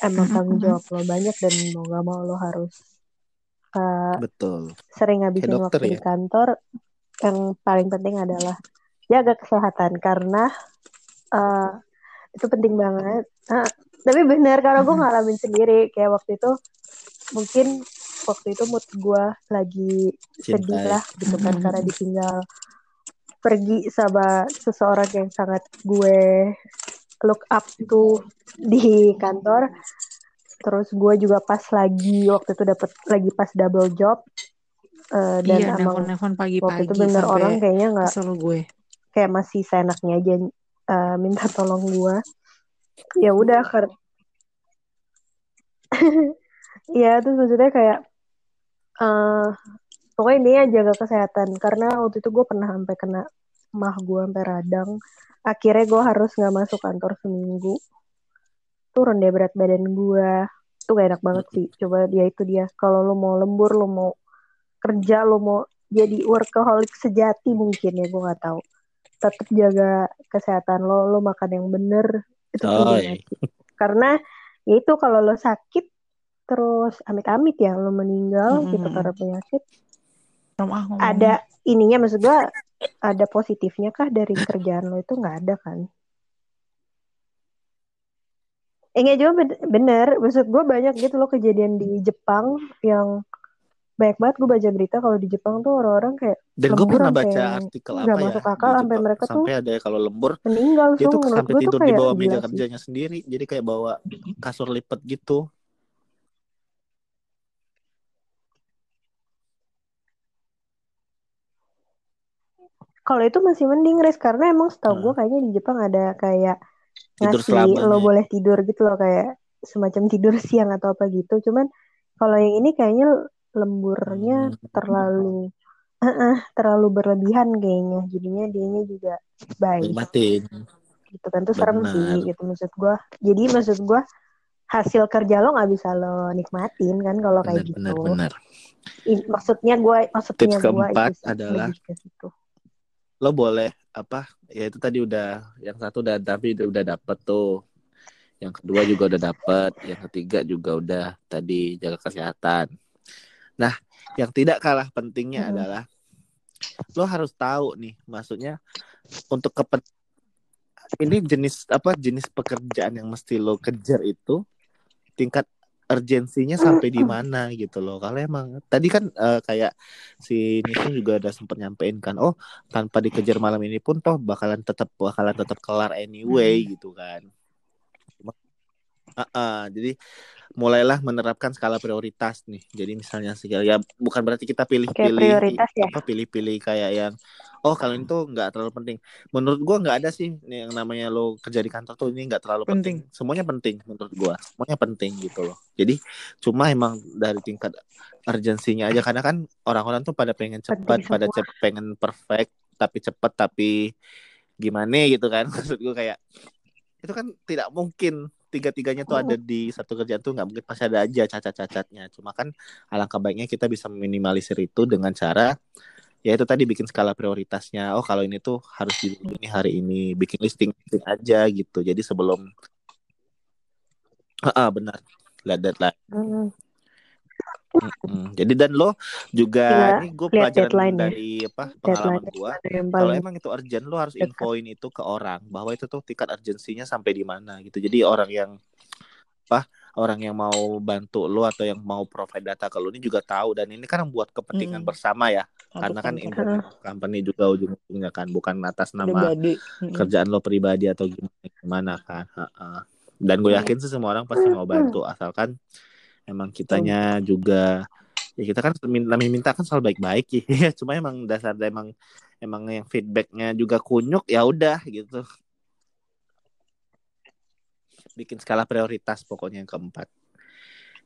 emang tanggung jawab lo banyak dan mau gak mau lo harus eh, betul. sering ngabisin dokter waktu di ya? kantor yang paling penting adalah jaga kesehatan karena eh, itu penting banget. Ah, tapi benar karena gue ngalamin sendiri. Kayak waktu itu mungkin waktu itu mood gue lagi sedih cintai lah gitu kan Mm-mm, *laughs* karena ditinggal pergi sama seseorang yang sangat gue look up to di kantor. Terus gue juga pas lagi waktu itu dapet lagi pas double job Eh, dan Iya, emang nelfon-nelfon waktu itu pagi-pagi bener orang kayaknya nggak gue. kayak masih seenaknya aja eh, minta tolong gue ya udah *laughs* Iya, terus maksudnya kayak eh pokoknya ini ya jaga kesehatan karena waktu itu gue pernah sampai kena mah gue sampai radang. Akhirnya gue harus nggak masuk kantor seminggu. Turun deh berat badan gue. Itu gak enak banget sih. Coba dia itu dia. Kalau lo mau lembur, lo mau kerja, lo mau jadi workaholic sejati mungkin ya gue nggak tahu. Tetap jaga kesehatan lo, lo makan yang bener itu penting. Karena ya itu kalau lo sakit terus amit-amit ya lo meninggal gitu Mm-mm. karena penyakit. Ada ininya maksud gua ada positifnya kah dari kerjaan lo itu? Nggak ada kan? Eh nggak juga ben- bener. Maksud gua banyak gitu loh kejadian di Jepang yang banyak banget gue baca berita kalau di Jepang tuh orang-orang kayak Dan gue pernah baca artikel apa ya masuk akal sampai mereka tuh Sampai ada kalau lembur meninggal dia tuh sampai gue tidur di bawah meja sih. kerjanya sendiri. Jadi kayak bawa kasur lipat gitu. Kalau itu masih mending res karena emang setahu gue Heeh. kayaknya di Jepang ada kayak Tidur ngasih lo boleh tidur gitu loh kayak semacam tidur *laughs* siang atau apa gitu. Cuman kalau yang ini kayaknya lemburnya Hmm. terlalu Heeh, terlalu berlebihan kayaknya. Jadinya dianya juga baik. Nikmatin. gitu kan. Tuh serem sih gitu maksud gua. Jadi maksud gua hasil kerja lo nggak bisa lo nikmatin kan kalau kayak Benar, benar, gitu. benar. I- maksudnya gua maksudnya Tips gua keempat adalah lebih ke situ lo boleh apa ya itu tadi udah yang satu udah tapi udah, udah dapet tuh yang kedua juga udah dapet yang ketiga juga udah tadi jaga kesehatan nah yang tidak kalah pentingnya Mm-mm. adalah lo harus tahu nih maksudnya untuk kepen ini jenis apa jenis pekerjaan yang mesti lo kejar itu tingkat urgensinya sampai di mana gitu loh. Kalau emang tadi kan eh, kayak si Nisin juga udah sempat nyampein kan, oh tanpa dikejar malam ini pun toh bakalan tetap bakalan tetap kelar anyway gitu kan. Ah, ah, jadi mulailah menerapkan skala prioritas nih. Jadi misalnya sih ya bukan berarti kita pilih-pilih ya apa pilih-pilih kayak yang oh kalau ini tuh nggak terlalu penting. Menurut gua nggak ada sih yang namanya lo kerja di kantor tuh ini nggak terlalu penting. Penting. Semuanya penting menurut gua. Semuanya penting gitu loh. Jadi cuma emang dari tingkat urgensinya aja karena kan orang-orang tuh pada pengen cepat, pada cep- pengen perfect tapi cepat tapi gimana gitu kan *laughs* maksud gua kayak itu kan tidak mungkin tiga-tiganya tuh ada di satu kerjaan tuh nggak mungkin pasti ada aja cacat-cacatnya cuma kan alangkah baiknya kita bisa meminimalisir itu dengan cara ya itu tadi bikin skala prioritasnya. Oh kalau ini tuh harus di ini hari ini bikin listing, listing aja gitu. Jadi sebelum ah benar. Lihat deadline. Hmm. Mm-mm. jadi dan lo juga Tinggal ini gue pelajaran ya. dari apa pengalaman gue kalau emang itu urgent lo harus infoin itu ke orang bahwa itu tuh tingkat urgensinya sampai di mana gitu. Jadi orang yang apa orang yang mau bantu lo atau yang mau provide data ke lo ini juga tahu. Dan ini kan buat kepentingan Mm-mm. bersama ya karena kan internet company juga ujung-ujungnya kan bukan atas nama Pribadi. Kerjaan lo pribadi atau gimana gimana kan Ha-ha. dan gue yakin sih semua orang pasti mau bantu asalkan emang kitanya juga ya kita kan namanya minta kan soal baik-baik *laughs* ya cuma emang dasar emang emang yang feedbacknya juga kunyuk ya udah gitu. Bikin skala prioritas pokoknya yang keempat.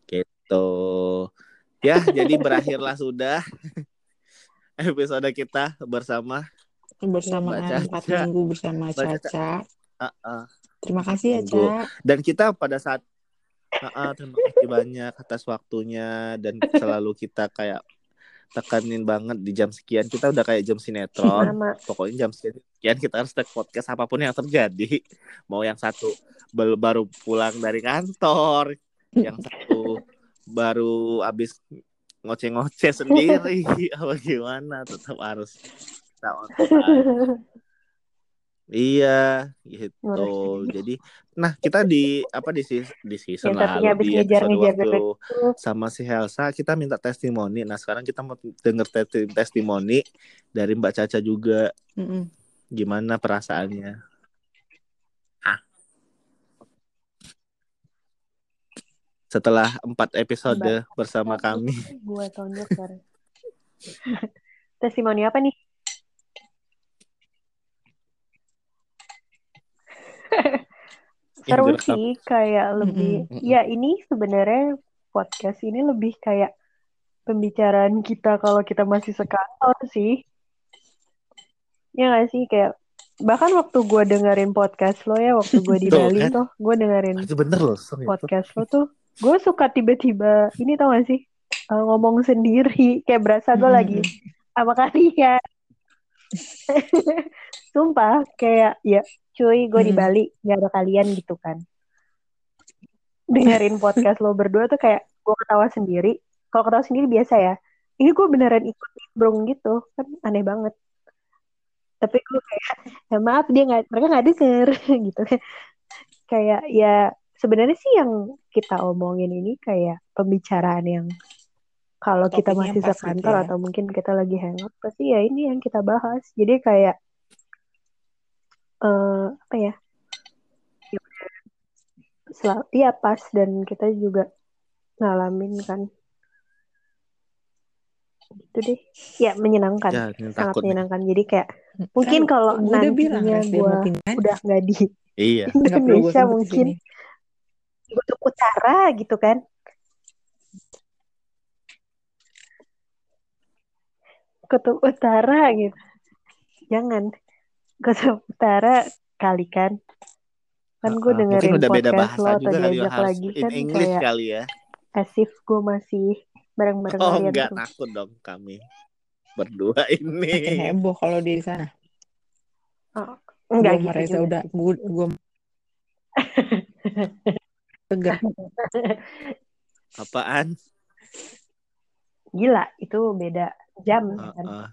Gitu. Ya jadi berakhirlah sudah *laughs* episode kita bersama Bersamaan Mbak empat Caca. minggu bersama Caca. Caca. Ah-ah. Terima kasih ya, Monggo. Ca. dan kita pada saat Ah, ah, terima kasih banyak atas waktunya dan selalu kita kayak tekanin banget di jam sekian kita udah kayak jam sinetron Sama. pokoknya jam sekian kita harus take podcast apa pun yang terjadi mau yang satu baru pulang dari kantor yang satu baru habis ngoceh-ngoceh *laughs* sendiri apa gimana tetap harus kita time. Iya, gitu. Jadi, nah kita di apa di di season satunya lalu di episode waktu sama si Helsa kita minta testimoni. Nah sekarang kita mau denger te- testimoni dari Mbak Caca juga Mm-mm. gimana perasaannya. Setelah empat episode bersama kami, Gue tonjok. *laughs* Testimoni apa nih? *laughs* seru sih kayak lebih ya ini sebenarnya podcast ini lebih kayak pembicaraan kita kalau kita masih sekantor sih ya nggak sih kayak bahkan waktu gue dengerin podcast lo ya waktu gue di Bali kan? tuh gue dengerin itu bener loh podcast lo tuh gue suka tiba-tiba ini tau gak sih? Eh, ngomong sendiri kayak berasa gue Mm-mm. lagi sama kalian. *laughs* Sumpah kayak ya cuy gue di Mm-mm. Bali gak ada kalian gitu kan. Dengerin podcast lo berdua tuh kayak gue ketawa sendiri. Kalau ketawa sendiri biasa ya. Ini gue beneran ikut nimbrung gitu kan aneh banget. Tapi gue kayak ya maaf dia nggak mereka nggak denger *laughs* gitu. Kayak ya sebenarnya sih yang kita omongin ini kayak pembicaraan yang kalau kita masih gitu sekantor ya. atau mungkin kita lagi hangout pasti ya ini yang kita bahas. Jadi kayak eh apa ya? Ya udah, sel- iya pas dan kita juga ngalamin kan. Gitu deh. Ya menyenangkan. Ya, sangat takut nih. menyenangkan. Jadi kayak mungkin Kan kalau nantinya dia gue pindah udah nggak di Iya. *laughs* Indonesia mungkin kutub utara gitu kan kutub utara gitu jangan kutub utara kali kan kan gue Uh-uh. Mungkin dengerin udah beda podcast lo bahasa atau juga kali ya, harus lagi in kan English kayak kali ya. as if gue masih bareng-bareng Oh enggak takut dong kami berdua *laughs* ini. heboh kalau di sana Oh, enggak gue gitu juga udah gue *laughs* tegar *laughs* Apaan? gila itu beda jam ya kan Uh-uh.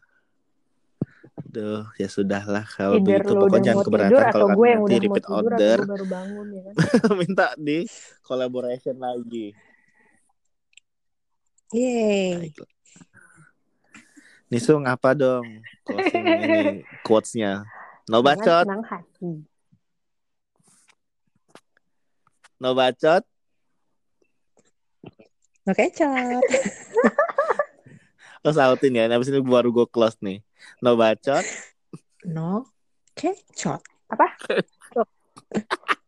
Duh, ya sudahlah kalau either begitu. Pokoknya jangan keberatan kalau gue yang nanti udah repeat tidur order. baru bangun ya kan *laughs* Minta di collaboration lagi. yeay Baiklah. Nisung apa dong closing ini *laughs* quotes-nya? No bacot, senang hati no bacot. no kecap *laughs* Lo sautin ya, habis ini baru gue close nih. No bacot, no kecap apa *laughs*